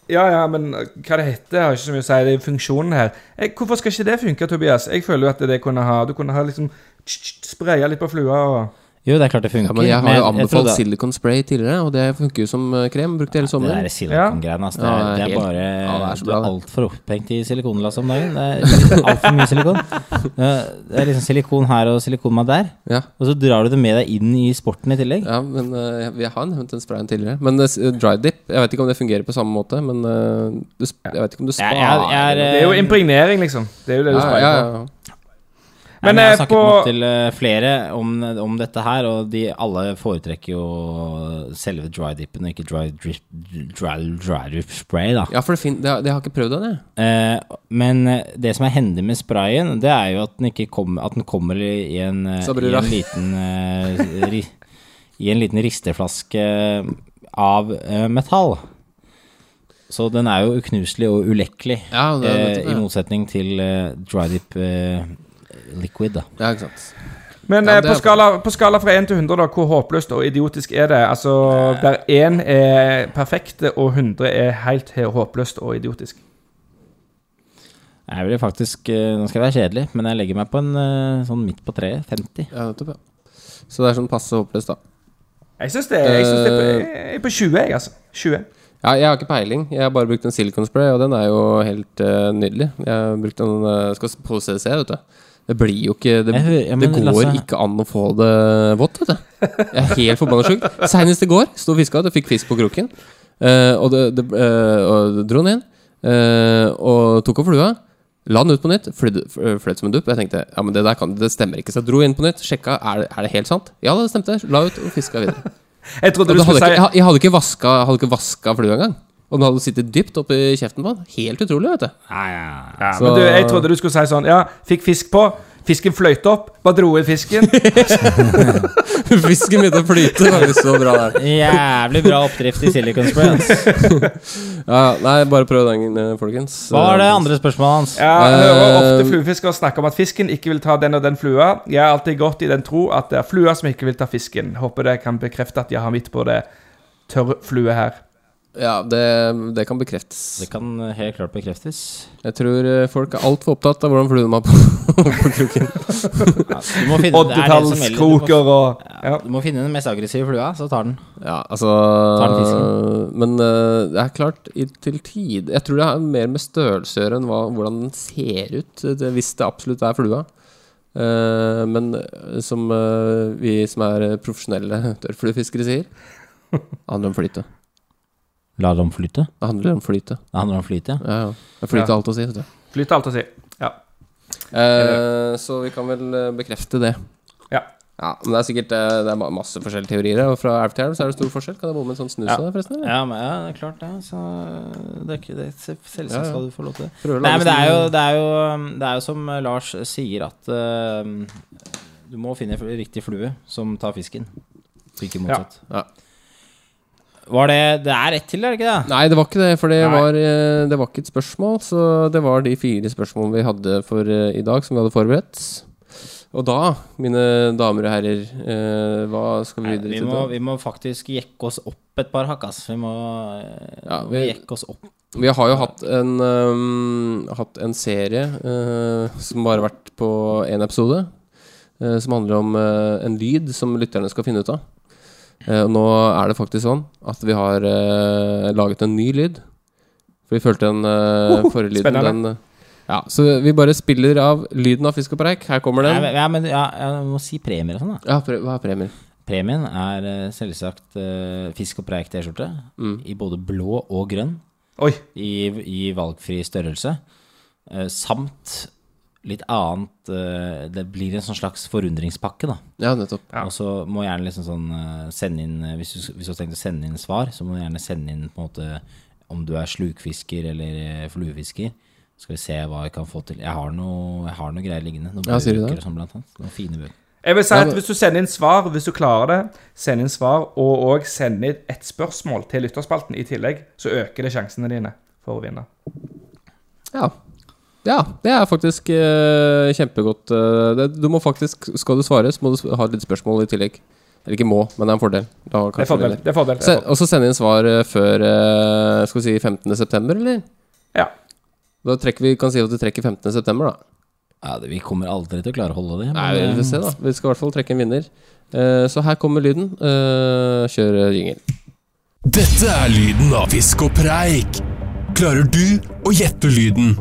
Ja, ja, men hva det heter, har ikke så mye å si. Det er funksjonen her. Jeg, hvorfor skal ikke det funke, Tobias? Jeg føler jo at det kunne ha Du kunne ha liksom spraya litt på flua og Jo, det er klart det funker. Ja, men jeg har jo anbefalt trodde- Silicon Spray tidligere, og det funker jo som krem krem. Brukte hele Det sommeren. der silikongreiene, altså. Det er, Ja, det er helt- bare ja, det er Du er altfor opphengt i silikonlass om dagen. Det er altfor mye silikon. <laughs> Det det er liksom silikon her og silikon meg der. Ja. Og så drar du det med deg inn i sporten i tillegg. Ja, men uh, vi har nevnt den sprayen tidligere. Men uh, dry dip Jeg vet ikke om det fungerer på samme måte, men uh, du, jeg vet ikke om du Jeg, sparer jeg, jeg, er, Det er jo impregnering, liksom. Det er jo det du ja, sprayer ja, Nei, Men, jeg har eh, snakket på- nok til eh, flere om, om dette her, og de alle foretrekker jo selve dry dippen og ikke dry drip, dry, dry drip spray, da. ja, for det, fin det, har- det har ikke prøvd den, jeg. Eh, men eh, det som er hendig med sprayen, det er jo at den, ikke kom, at den kommer i en, i en liten ri, I en liten risteflaske av eh, metall. Så den er jo uknuselig og ulekkelig, Ja, det, eh, i motsetning til eh, dry dip eh, liquid, da. ja, ikke sant. Men Ja, eh, på, skala, på skala fra 1 til 100, da, hvor håpløst og idiotisk er det? Altså, Der 1 er perfekt, og 100 er helt håpløst og idiotisk. Jeg vil faktisk eh, Nå skal jeg være kjedelig, men jeg legger meg på en eh, sånn midt på treet. 50. Ja, nettopp, ja. Så det er sånn passe håpløst, da. Jeg syns det, jeg synes det er, på, jeg er på 20, jeg, altså. 20. Ja, jeg har ikke peiling. Jeg har bare brukt en silicon spray, og den er jo helt uh, nydelig. Jeg har brukt en uh, Skal på CDC, vet du. Det blir jo ikke Det, hører- ja, men det går Lasse- ikke an å få det vått, vet du. Jeg er helt forbanna sjuk. Seinest i går sto og fiska, og fikk fisk på kroken. Uh, og, det, det, uh, og dro den inn, Uh, og tok opp flua. La den ut på nytt, fløy fløy som en dupp. Jeg tenkte ja, men det der kan, det stemmer ikke. Så jeg dro inn på nytt, sjekka. Er det, er det helt sant? Ja, det stemte. La ut og fiska videre. Jeg Og du hadde skulle ikke, jeg, jeg hadde ikke vaska, hadde ikke vaska flua engang. Og den hadde sittet dypt oppi kjeften på han. Helt utrolig, vet du. ja, Så- men du, Jeg trodde du skulle si sånn Ja, fikk fisk på, Fisken fløyte opp, bare dro i fisken. <laughs> <laughs> Fisken begynte å flyte. Faktisk så bra der. Jævlig bra oppdrift i Silicon Spray. <laughs> Ja, nei, bare prøv den, eh, folkens. Hva er det andre spørsmålet hans? Ja, jeg hører Eh, ofte fluefiskere snakke om at fisken ikke vil ta den og den flua. Jeg har alltid gått i den tro at det er flua som ikke vil ta fisken. Håper dere kan bekrefte at jeg har mitt på det Tørre flue her. Ja, det, det kan bekreftes. Det kan helt klart bekreftes. Jeg tror eh, folk er altfor opptatt av hvordan fluen var på, <laughs> på kroken. <laughs> Ja, er Oddetallskroker og ja. du må finne den mest aggressive flua, så tar den. Ja, altså Tar den Men uh, det er klart, i, til tid Jeg tror det har mer med størrelse å gjøre enn hva, hvordan den ser ut, eh, det, hvis det absolutt er flua. Uh, men eh, som uh, vi som er eh, profesjonelle tørrfluefiskere sier, <laughs> handler om flyte. La det om flyte. Det handler om flyte. Det handler om flyte, ja. Ja, ja. Det flyter alt å si. Vet du. Flyter alt å si. Ja. Eh, så vi kan vel eh, bekrefte det. Ja. Ja, men det er sikkert eh, Det er masse forskjellige teorier. Og fra elv til elv så er det stor forskjell. Kan det bomme en sånn snus Ja. av det, forresten? eller? Ja, men, ja, det er klart det. Så det er ikke det, selvsagt Ja, ja. skal du få lov til det. Prøver å Nei, men det er, jo, det, er jo, det er jo som eh, Lars sier, at uh, du må finne riktig flue som tar fisken. Ikke motsatt. Ja. Var det Det er ett til, er det ikke det? Nei, det var ikke det, for det var, eh, det var ikke et spørsmål. Så det var de fire spørsmålene vi hadde for eh, i dag, som vi hadde forberedt. Og da, mine damer og herrer, eh, hva skal vi Nei, videre vi, til må, da? vi må faktisk jekke oss opp et par hakk, ass. Vi må Ja, vi vi- jekke oss opp. Vi har jo hatt en, um, hatt en serie uh, som bare har vært på én episode. uh, som handler om uh, en lyd som lytterne skal finne ut av. Eh, nå er det faktisk sånn at vi har eh, laget en ny lyd. For vi følte den uh, forrige lyden spennende. den, eh, Ja, Så vi bare spiller av lyden av fisk og preik. Her kommer den. ja, men ja, jeg må si premier og sånn, da. Ja, pre hva er premier? Premien er eh, selvsagt uh, Fisk og preik T-skjorte Mm. i både blå og grønn. Oi. i, i valgfri størrelse. Uh, samt litt annet eh, Det blir en sånn slags forundringspakke, da. Ja, nettopp. Ja. Og så må gjerne liksom sånn eh, sende inn eh, hvis, du, hvis du har tenkt å sende inn svar, så må du gjerne sende inn på en måte om du er slukfisker eller fluefisker fluefisker. Skal vi se hva vi kan få til. Jeg har noe, jeg har noe greier liggende. Noen Ja, sier du det? sånn, blant annet. Noen fine bøker. Jeg vil si at Hvis du sender inn svar, hvis du klarer det, send inn svar, og òg send inn et spørsmål til lytterspalten i tillegg, så øker det sjansene dine for å vinne. Ja. Ja, det er faktisk eh, kjempegodt. eh, det, du må faktisk, Skal du svare, så må du s- ha litt spørsmål i tillegg. Eller ikke må, men det er en fordel. Da Det er kanskje fordel. Det er fordel. Se, og så sende inn svar eh, før eh, Skal vi si 15. september, eller? Ja. Da trekker vi, kan si at vi trekker 15. september, da. Ja, det, vi kommer aldri til å klare å holde det. Nei, vi får se, da. Vi skal i hvert fall trekke en vinner. Eh, så her kommer lyden. Eh, kjør eh, jingle. Dette er lyden av fisk og preik. Klarer du å gjette lyden?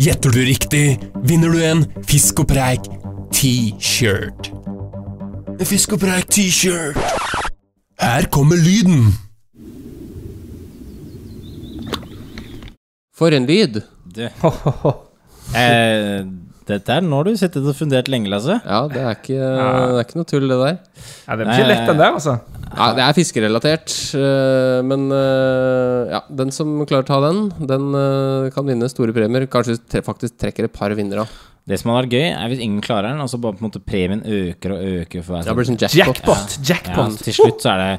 Gjetter du riktig, vinner du en Fisk og preik T-shirt. En Fisk og preik T-shirt. Her kommer lyden. For en lyd! Det. <laughs> eh, dette er nå har du sittet og fundert lenge, Lasse. Ja, det er ikke, det er ikke noe tull, det der. Ja, det er ikke lett, den der, altså. Ja, det er fiskerelatert, eh, men eh, ja, den som klarer å ta den, den eh, kan vinne store premier. Kanskje faktisk trekker et par vinnere. Det som hadde vært gøy, er hvis ingen klarer den, og så bare på en måte premien øker og øker for hver Det blir sånn jackpot. Jackpot! Ja, Jackpot! til slutt så er det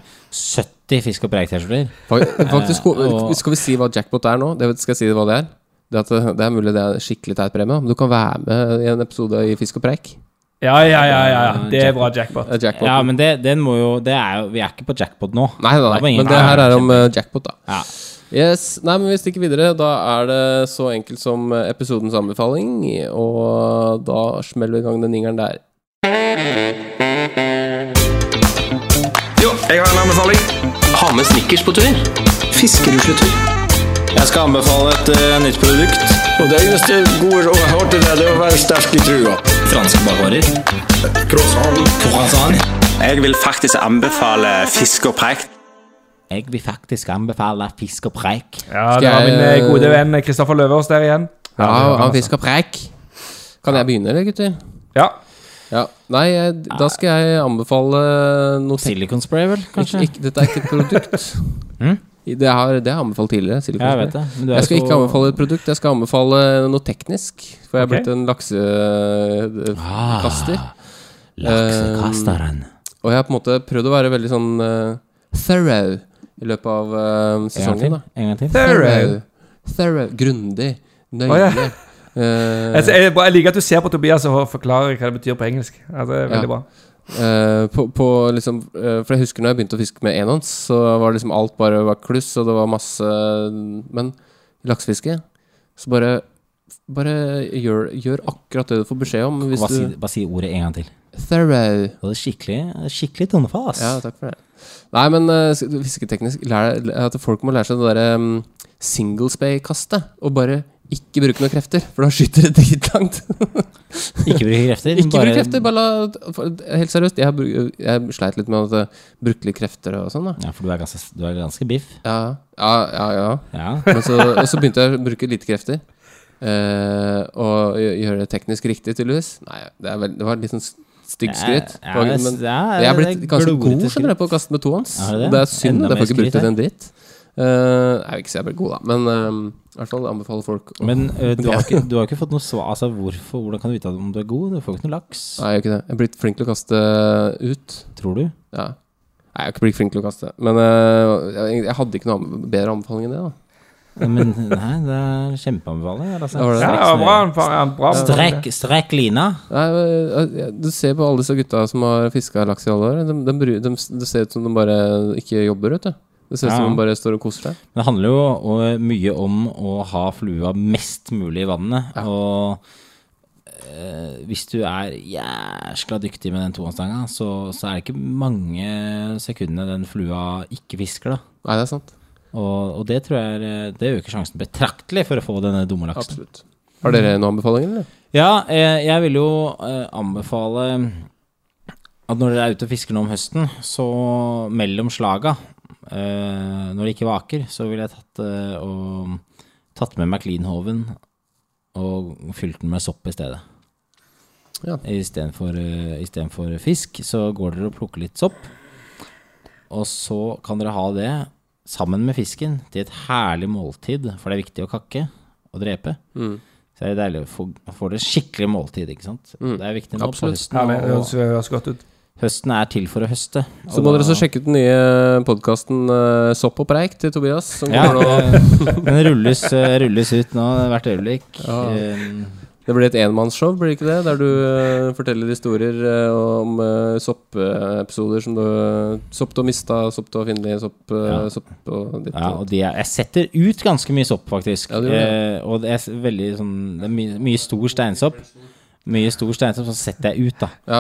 70 fisk og preik-T-skjorter. Fa- Faktisk, Skal vi si hva jackpot er nå? Det skal jeg si hva det er. Det, at det, er mulig det er skikkelig teit premie, men du kan være med i en episode i Fisk og preik. Ja, ja, ja, ja, ja. Det er bra jackpot. Jackpot. Ja, men det, den må jo Det er jo Vi er ikke på jackpot nå. Nei, nei, nei, men det her er om eh, jackpot, da. Ja. Yes, Nei, men vi stikker videre. Da er det så enkelt som eh, episodens anbefaling, og da smeller vi i gang den jingeren der. Jo, jeg har en anbefaling. Ha med Snickers på tur. Fiskerusletur. Jeg skal anbefale et uh, nytt produkt. Og det eneste gode rådet jeg til deg, det er å være sterk i trua. Franske bakvarer. Croissant. Croissant. Jeg vil faktisk anbefale fisk og preik. Jeg vil faktisk anbefale fisk og preik. Ja, det var min eh, gode venn Kristoffer Løvaas der igjen. Ja, han, fisk og preik. Kan jeg begynne, eller, gutter? Ja. Ja. Nei, jeg, da skal jeg anbefale noe Silicon spray, vel, ikke, kanskje? ikke, Dette er ikke et produkt. Mm? <laughs> Det har, det har jeg anbefalt tidligere. Jeg vet det. Men du er Jeg skal så- ikke anbefale et produkt, jeg skal anbefale noe teknisk. For jeg er okay. blitt en laksekaster. Ah, Laksekasteren. og jeg har på en måte prøvd å være veldig sånn uh, thorough i løpet av eh, En gang sesongen. til. En gang til. Thorough. Thorough. Grundig. Nøye. Oh, ja. Eh, Altså, jeg, jeg liker at du ser på Tobias og forklarer hva det betyr på engelsk. Altså, det er veldig Ja. bra. Eh, på, på liksom eh, For jeg husker når jeg begynte å fiske med enhånds, så var liksom alt bare var kluss, og det var masse Men laksefiske så bare Bare gjør, gjør akkurat det du får beskjed om. Hvis Bare si, bare si ordet en gang til. Thorough. Det er skikkelig, skikkelig tonefall. Ja, takk for det. Nei, men uh, fisketeknisk lær, At folk må lære seg det derre um, singlespay-kastet. Og bare ikke bruke noen krefter, for da skyter det dritlangt. <laughs> Ikke bruke krefter. ikke bare- bruke krefter, bare la for- Helt seriøst, jeg, har jeg sleit litt med å bruke litt krefter og sånn, da. Ja, for du er ganske, du er ganske biff. Ja, ja, ja. ja. Ja. Men så, og så begynte jeg å bruke lite krefter. eh, og gjøre det teknisk riktig, tydeligvis. Nei, det, vel, det var litt sånn stygg skryt. Ja, ja, men ja, jeg er blitt ganske god skjønner jeg, på å kaste med tohånds. Ja, det det? Er synd. Jeg får ikke brukt det til en dritt. Uh, jeg vil ikke si jeg ble god, da, men eh, i hvert fall anbefaler folk å Men øh, du, har ikke, du har ikke fått noe svar Altså, hvorfor, hvordan kan du vite om du er god? Du får ikke noe laks. Nei, jeg gjør ikke det. Jeg er blitt flink til å kaste ut. Tror du? Ja. Nei, jeg er ikke blitt flink til å kaste. Men eh, jeg, jeg hadde ikke noe bedre anbefaling enn det, da. Men nei, det er kjempeanbefaling. Altså. Det var det. Ja, bra, bra, bra. Strekk, strekk lina. Nei, eh, Du ser på alle disse gutta som har fiska laks i alle år. De, de, bry- de, det ser ut som de bare ikke jobber, vet du. Det ser ut som Ja. bare står og koser seg. Det handler jo mye om å ha flua mest mulig i vannet. Og eh, hvis du er jæskla dyktig med den tohåndsstanga, så, så er det ikke mange sekundene den flua ikke fisker, da. Nei, det er sant. Og, og det tror jeg er, det øker sjansen betraktelig for å få denne dumme laksen. Absolutt. Har dere noen anbefalinger, eller? Ja, eh, jeg vil jo eh, anbefale at når dere er ute og fisker nå om høsten, så mellom slaga, eh, når det ikke vaker, så ville jeg tatt, eh, og, tatt med meg cleanhoven og fylt den med sopp i stedet. Ja. Istedenfor uh, fisk, så går dere og plukker litt sopp. Og så kan dere ha det sammen med fisken til et herlig måltid, for det er viktig å kakke og drepe. Mm. Så er det deilig å få, få det skikkelig måltid, ikke sant? Mm. Det er viktig nå Absolutt. på høsten. Ja, det høres godt ut. Høsten er til for å høste. Så må dere så sjekke ut den nye podkasten Sopp og preik til Tobias. Som Ja, eh, <laughs> den rulles, eh, rulles ut nå hvert øyeblikk. Ja. Um, Det blir et enmannsshow, blir det ikke det? Der du uh, forteller historier eh, om uh, soppepisoder som du Sopp du har mista, sopp du har funnet, sopp, eh, Ja. sopp og ditt Ja, og er, jeg setter ut ganske mye sopp, faktisk. Ja, det eh, og det er veldig sånn Det er mye, mye stor steinsopp. Mye stor steinsopp, så setter jeg ut, da. Ja.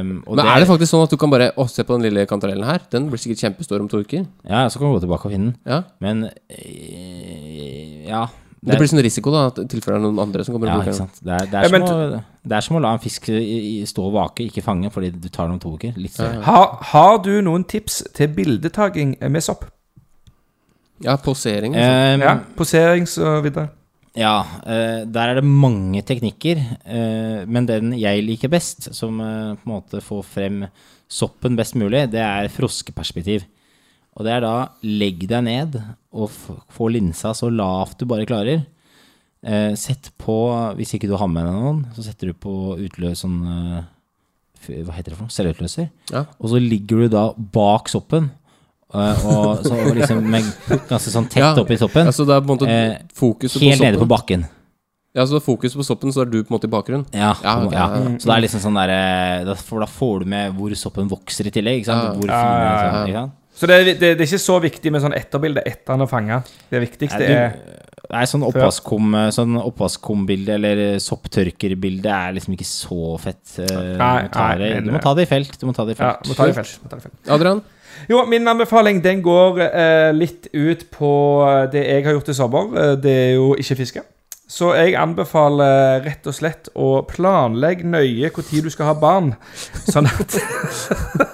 Um, og Men er det faktisk sånn at du kan bare Å, se på den lille kantarellen her. Den blir sikkert kjempestor om to uker. Ja, så kan du gå tilbake og finne den. Ja. Men øh, ja. Det blir sånn risiko, da, at tilfeller det er noen andre som kommer Ja, og bruker den. Det er, det, Ja, er som å, det er som å la en fisk stå og vake, ikke fange, fordi du tar den om to uker. Litt sånn. Har, har du noen tips til bildetaking med sopp? Ja, posering. Ehm, Ja, posering så videre. Ja, eh, der er det mange teknikker, eh, men den jeg liker best, som eh, på en måte får frem soppen best mulig, det er froskeperspektiv. Og det er da legg deg ned og få linsa så lavt du bare klarer. Sett på, hvis ikke du har med deg noen, så setter du på utløs sånn Hva heter det for noe? Selvutløser. Ja. Og så ligger du da bak soppen, og så <laughs> liksom med ganske sånn tett Ja. oppi soppen. Altså, det er på en måte Eh, fokuset på Helt nede på bakken. Ja, så er fokuset på soppen, så er du på en måte i bakgrunnen. Ja, Ja, okay, ja, ja. Så det er liksom sånn der eh, da- For da får du med hvor soppen vokser i tillegg. Ikke sant? Ja. Hvor fin ja, den ja. er, ikke sant? Så det, er- det, det er ikke så viktig med sånn etterbilde etter han har fanga. Det viktigste Nei, er du, nei, sånn oppvaskkum Sånn oppvaskkumbilde eller sopptørkerbilde er liksom ikke så fett. eh, du, Nei, må nei, det, du må ta det i felt. Du må ta det i felt. må ta det i felt. Må ta det i felt. Adrian? Jo, min anbefaling den går eh, litt ut på det jeg har gjort i sommer. Eh, det er jo ikke fiske. Så jeg anbefaler rett og slett å planlegge nøye når du skal ha barn. Sånn at <laughs>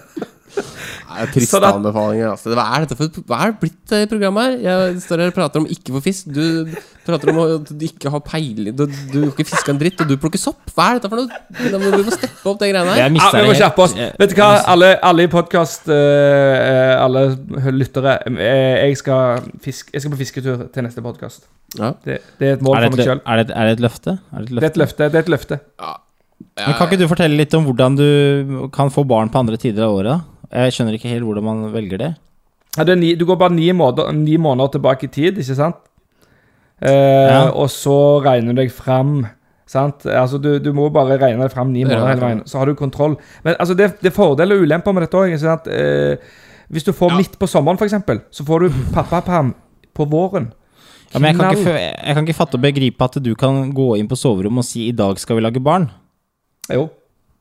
Triste da- anbefalinger. Altså. Hva er dette for Hva er det blitt i programmet her? Jeg står her og prater om ikke få fisk. Du prater om at du ikke har peiling Du, du har ikke fiska en dritt, og du plukker sopp. Hva er dette for noe? Vi må steppe opp de greiene her. Ja, vi må kjappe oss. Vet du hva, alle, alle i podkast, alle lyttere eh, jeg, skal fisk, jeg skal på fisketur til neste podkast. Ja. Det, det er et mål Er det, for meg et, sjøl. er, det, et- er det et løfte? Er det et Det er et løfte? løfte. Det er et løfte. Ja. Men kan ikke du fortelle litt om hvordan du kan få barn på andre tider av året? Jeg skjønner ikke helt hvordan man velger det. Ja, det er ni, du går bare ni måneder, ni måneder tilbake i tid, ikke sant? Eh, Ja. Og så regner du deg fram. Sant? Altså, du, du må bare regne deg fram ni måneder hele veien, så har du kontroll. Men altså, det, det er fordeler og ulemper med dette òg. Eh, hvis du får midt på sommeren, f.eks., så får du pappaperm på våren. Ja, men jeg kan, ikke, jeg kan ikke fatte og begripe at du kan gå inn på soverommet og si 'i dag skal vi lage barn'. Jo.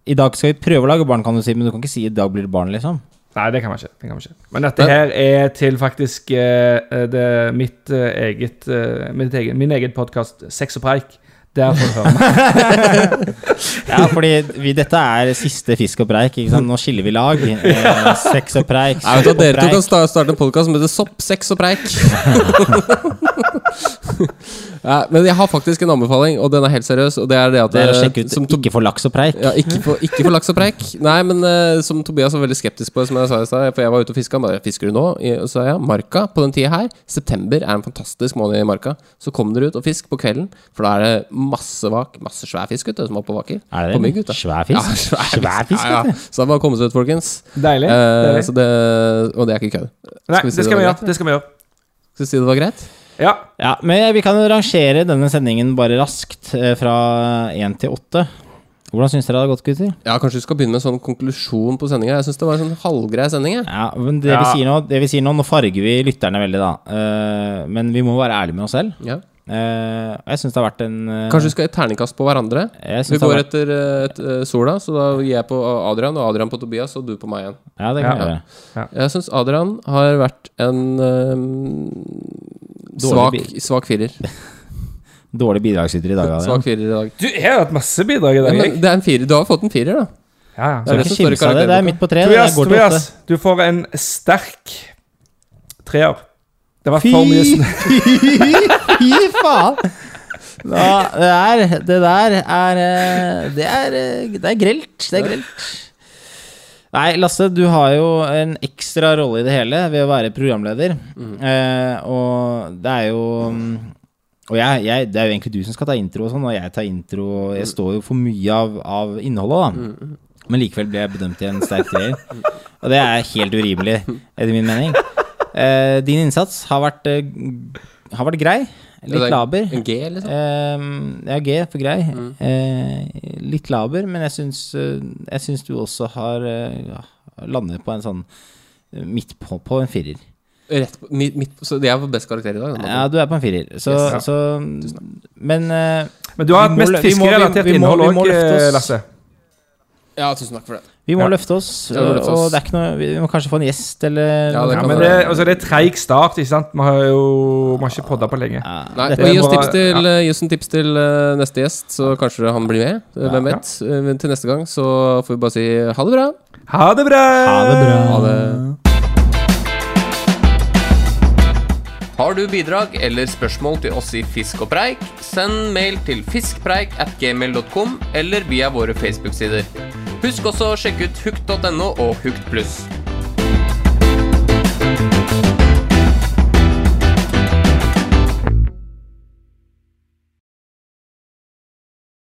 I dag skal vi prøve å lage barn, kan du si, men du kan ikke si 'i dag blir det barn', liksom. Nei, det kan man ikke. Det kan man ikke. Men dette her er til faktisk uh, det, mitt uh, eget, uh, mitt egen, min egen podkast, Sex og preik. Der får du høre meg. <laughs> Ja, fordi vi, dette er siste Fisk og preik. Ikke sant? Nå skiller vi lag. Eh, sex og preik. Nei, vet du, og Dere to kan starte en podkast som heter Sopp, sex og preik. <laughs> <laughs> ja, men jeg har faktisk en anbefaling, og den er helt seriøs. Og det er det at Det er å eh, sjekke ut som Ikke for laks og preik. ja, ikke, for, ikke for laks og preik. <laughs> Nei, men uh, som Tobias var veldig skeptisk på, som jeg sa i stad. For jeg var ute og fiska. Bare, Fisker du nå? I- Og så sa jeg Marka på den tida her. September er en fantastisk måned i Marka. Så kom dere ut og fisk på kvelden, for da er det masse vak, masse svær fisk ute som er på vaker. Er På det mygg, det? Svær fisk? <laughs> Ja, svær, Svær fisk, ja, ja. Så det er bare å komme seg ut, folkens. Deilig. Uh, deilig. så det, og det er ikke kødd. Nei, vi si det det skal vi gjøre. Det skal vi gjøre. Skal vi si det var greit? Ja. Ja, men vi kan jo rangere denne sendingen bare raskt eh, fra én til åtte. Hvordan syns dere det har gått, gutter? Ja, Kanskje vi skal begynne med en sånn konklusjon på sendinga. Jeg syns det var en sånn halvgrei sending. Ja, men det, Ja. Vi sier nå, det vi sier nå, nå farger vi lytterne veldig, da. Uh, men vi må være ærlige med oss selv. Ja. Uh, jeg syns det har vært en uh, Kanskje vi skal gi terningkast på hverandre? Vi går vært, etter et, sola, så da gir jeg på Adrian, og Adrian på Tobias, og du på meg igjen. Ja, det kan jeg Ja. gjøre. Jeg syns Adrian har vært en svak, svak firer. <laughs> Dårlig bidragsyter i dag. Svak firer i dag. Du, jeg har hatt masse bidrag i dag. men det er en firer. Du har fått en firer, da. Ja, ja. Det er det er midt på treet. Tobias, Tobias, du får en sterk treer. Det var for mye snø. Fy faen! Ja, det, er, det der er eh, Det er, eh, det er grelt. Det er grelt. Nei, Lasse, du har jo en ekstra rolle i det hele ved å være programleder. Eh, og det er jo mm, Og jeg, jeg, det er jo egentlig du som skal ta intro og sånn, og jeg tar intro, og jeg står jo for mye av, av innholdet, da. Men likevel ble jeg bedømt i en sterk treer. Og det er helt urimelig, etter min mening. Eh, din innsats har vært, eh, har vært grei. Litt er laber. En G, liksom? Eh, ja, G for grei. Eh, litt laber, men jeg syns, eh, jeg syns du også har eh, ja, landet på en sånn midt på, på en firer. Rett på, midt, midt, så det er vår beste karakter i dag? da. Ja, du er på en firer. Så, Yes. så Men Men du har hatt mest lø- vi må- fiskerelatert innhold òg. Lasse. Ja, tusen takk for det. Vi må Ja. løfte oss, Ja, og, oss. og det er ikke noe Vi må kanskje få en gjest, eller Ja, det Ja, men det, altså, det er treig start, ikke sant? Vi har jo vi har ikke podda på lenge. Ja, Nei, gi oss må- tips til, ja. gi oss en tips til eh, neste gjest, så kanskje han blir med. Hvem Ja. vet? Eh, Til neste gang så får vi bare si ha det bra. Ha det bra! Ha det bra. Ha det. Har du bidrag eller spørsmål til oss i Fisk og preik, send mail til fiskpreik at gmail.com eller via våre Facebook-sider. Husk også å sjekke ut hukt.no og Hukt pluss.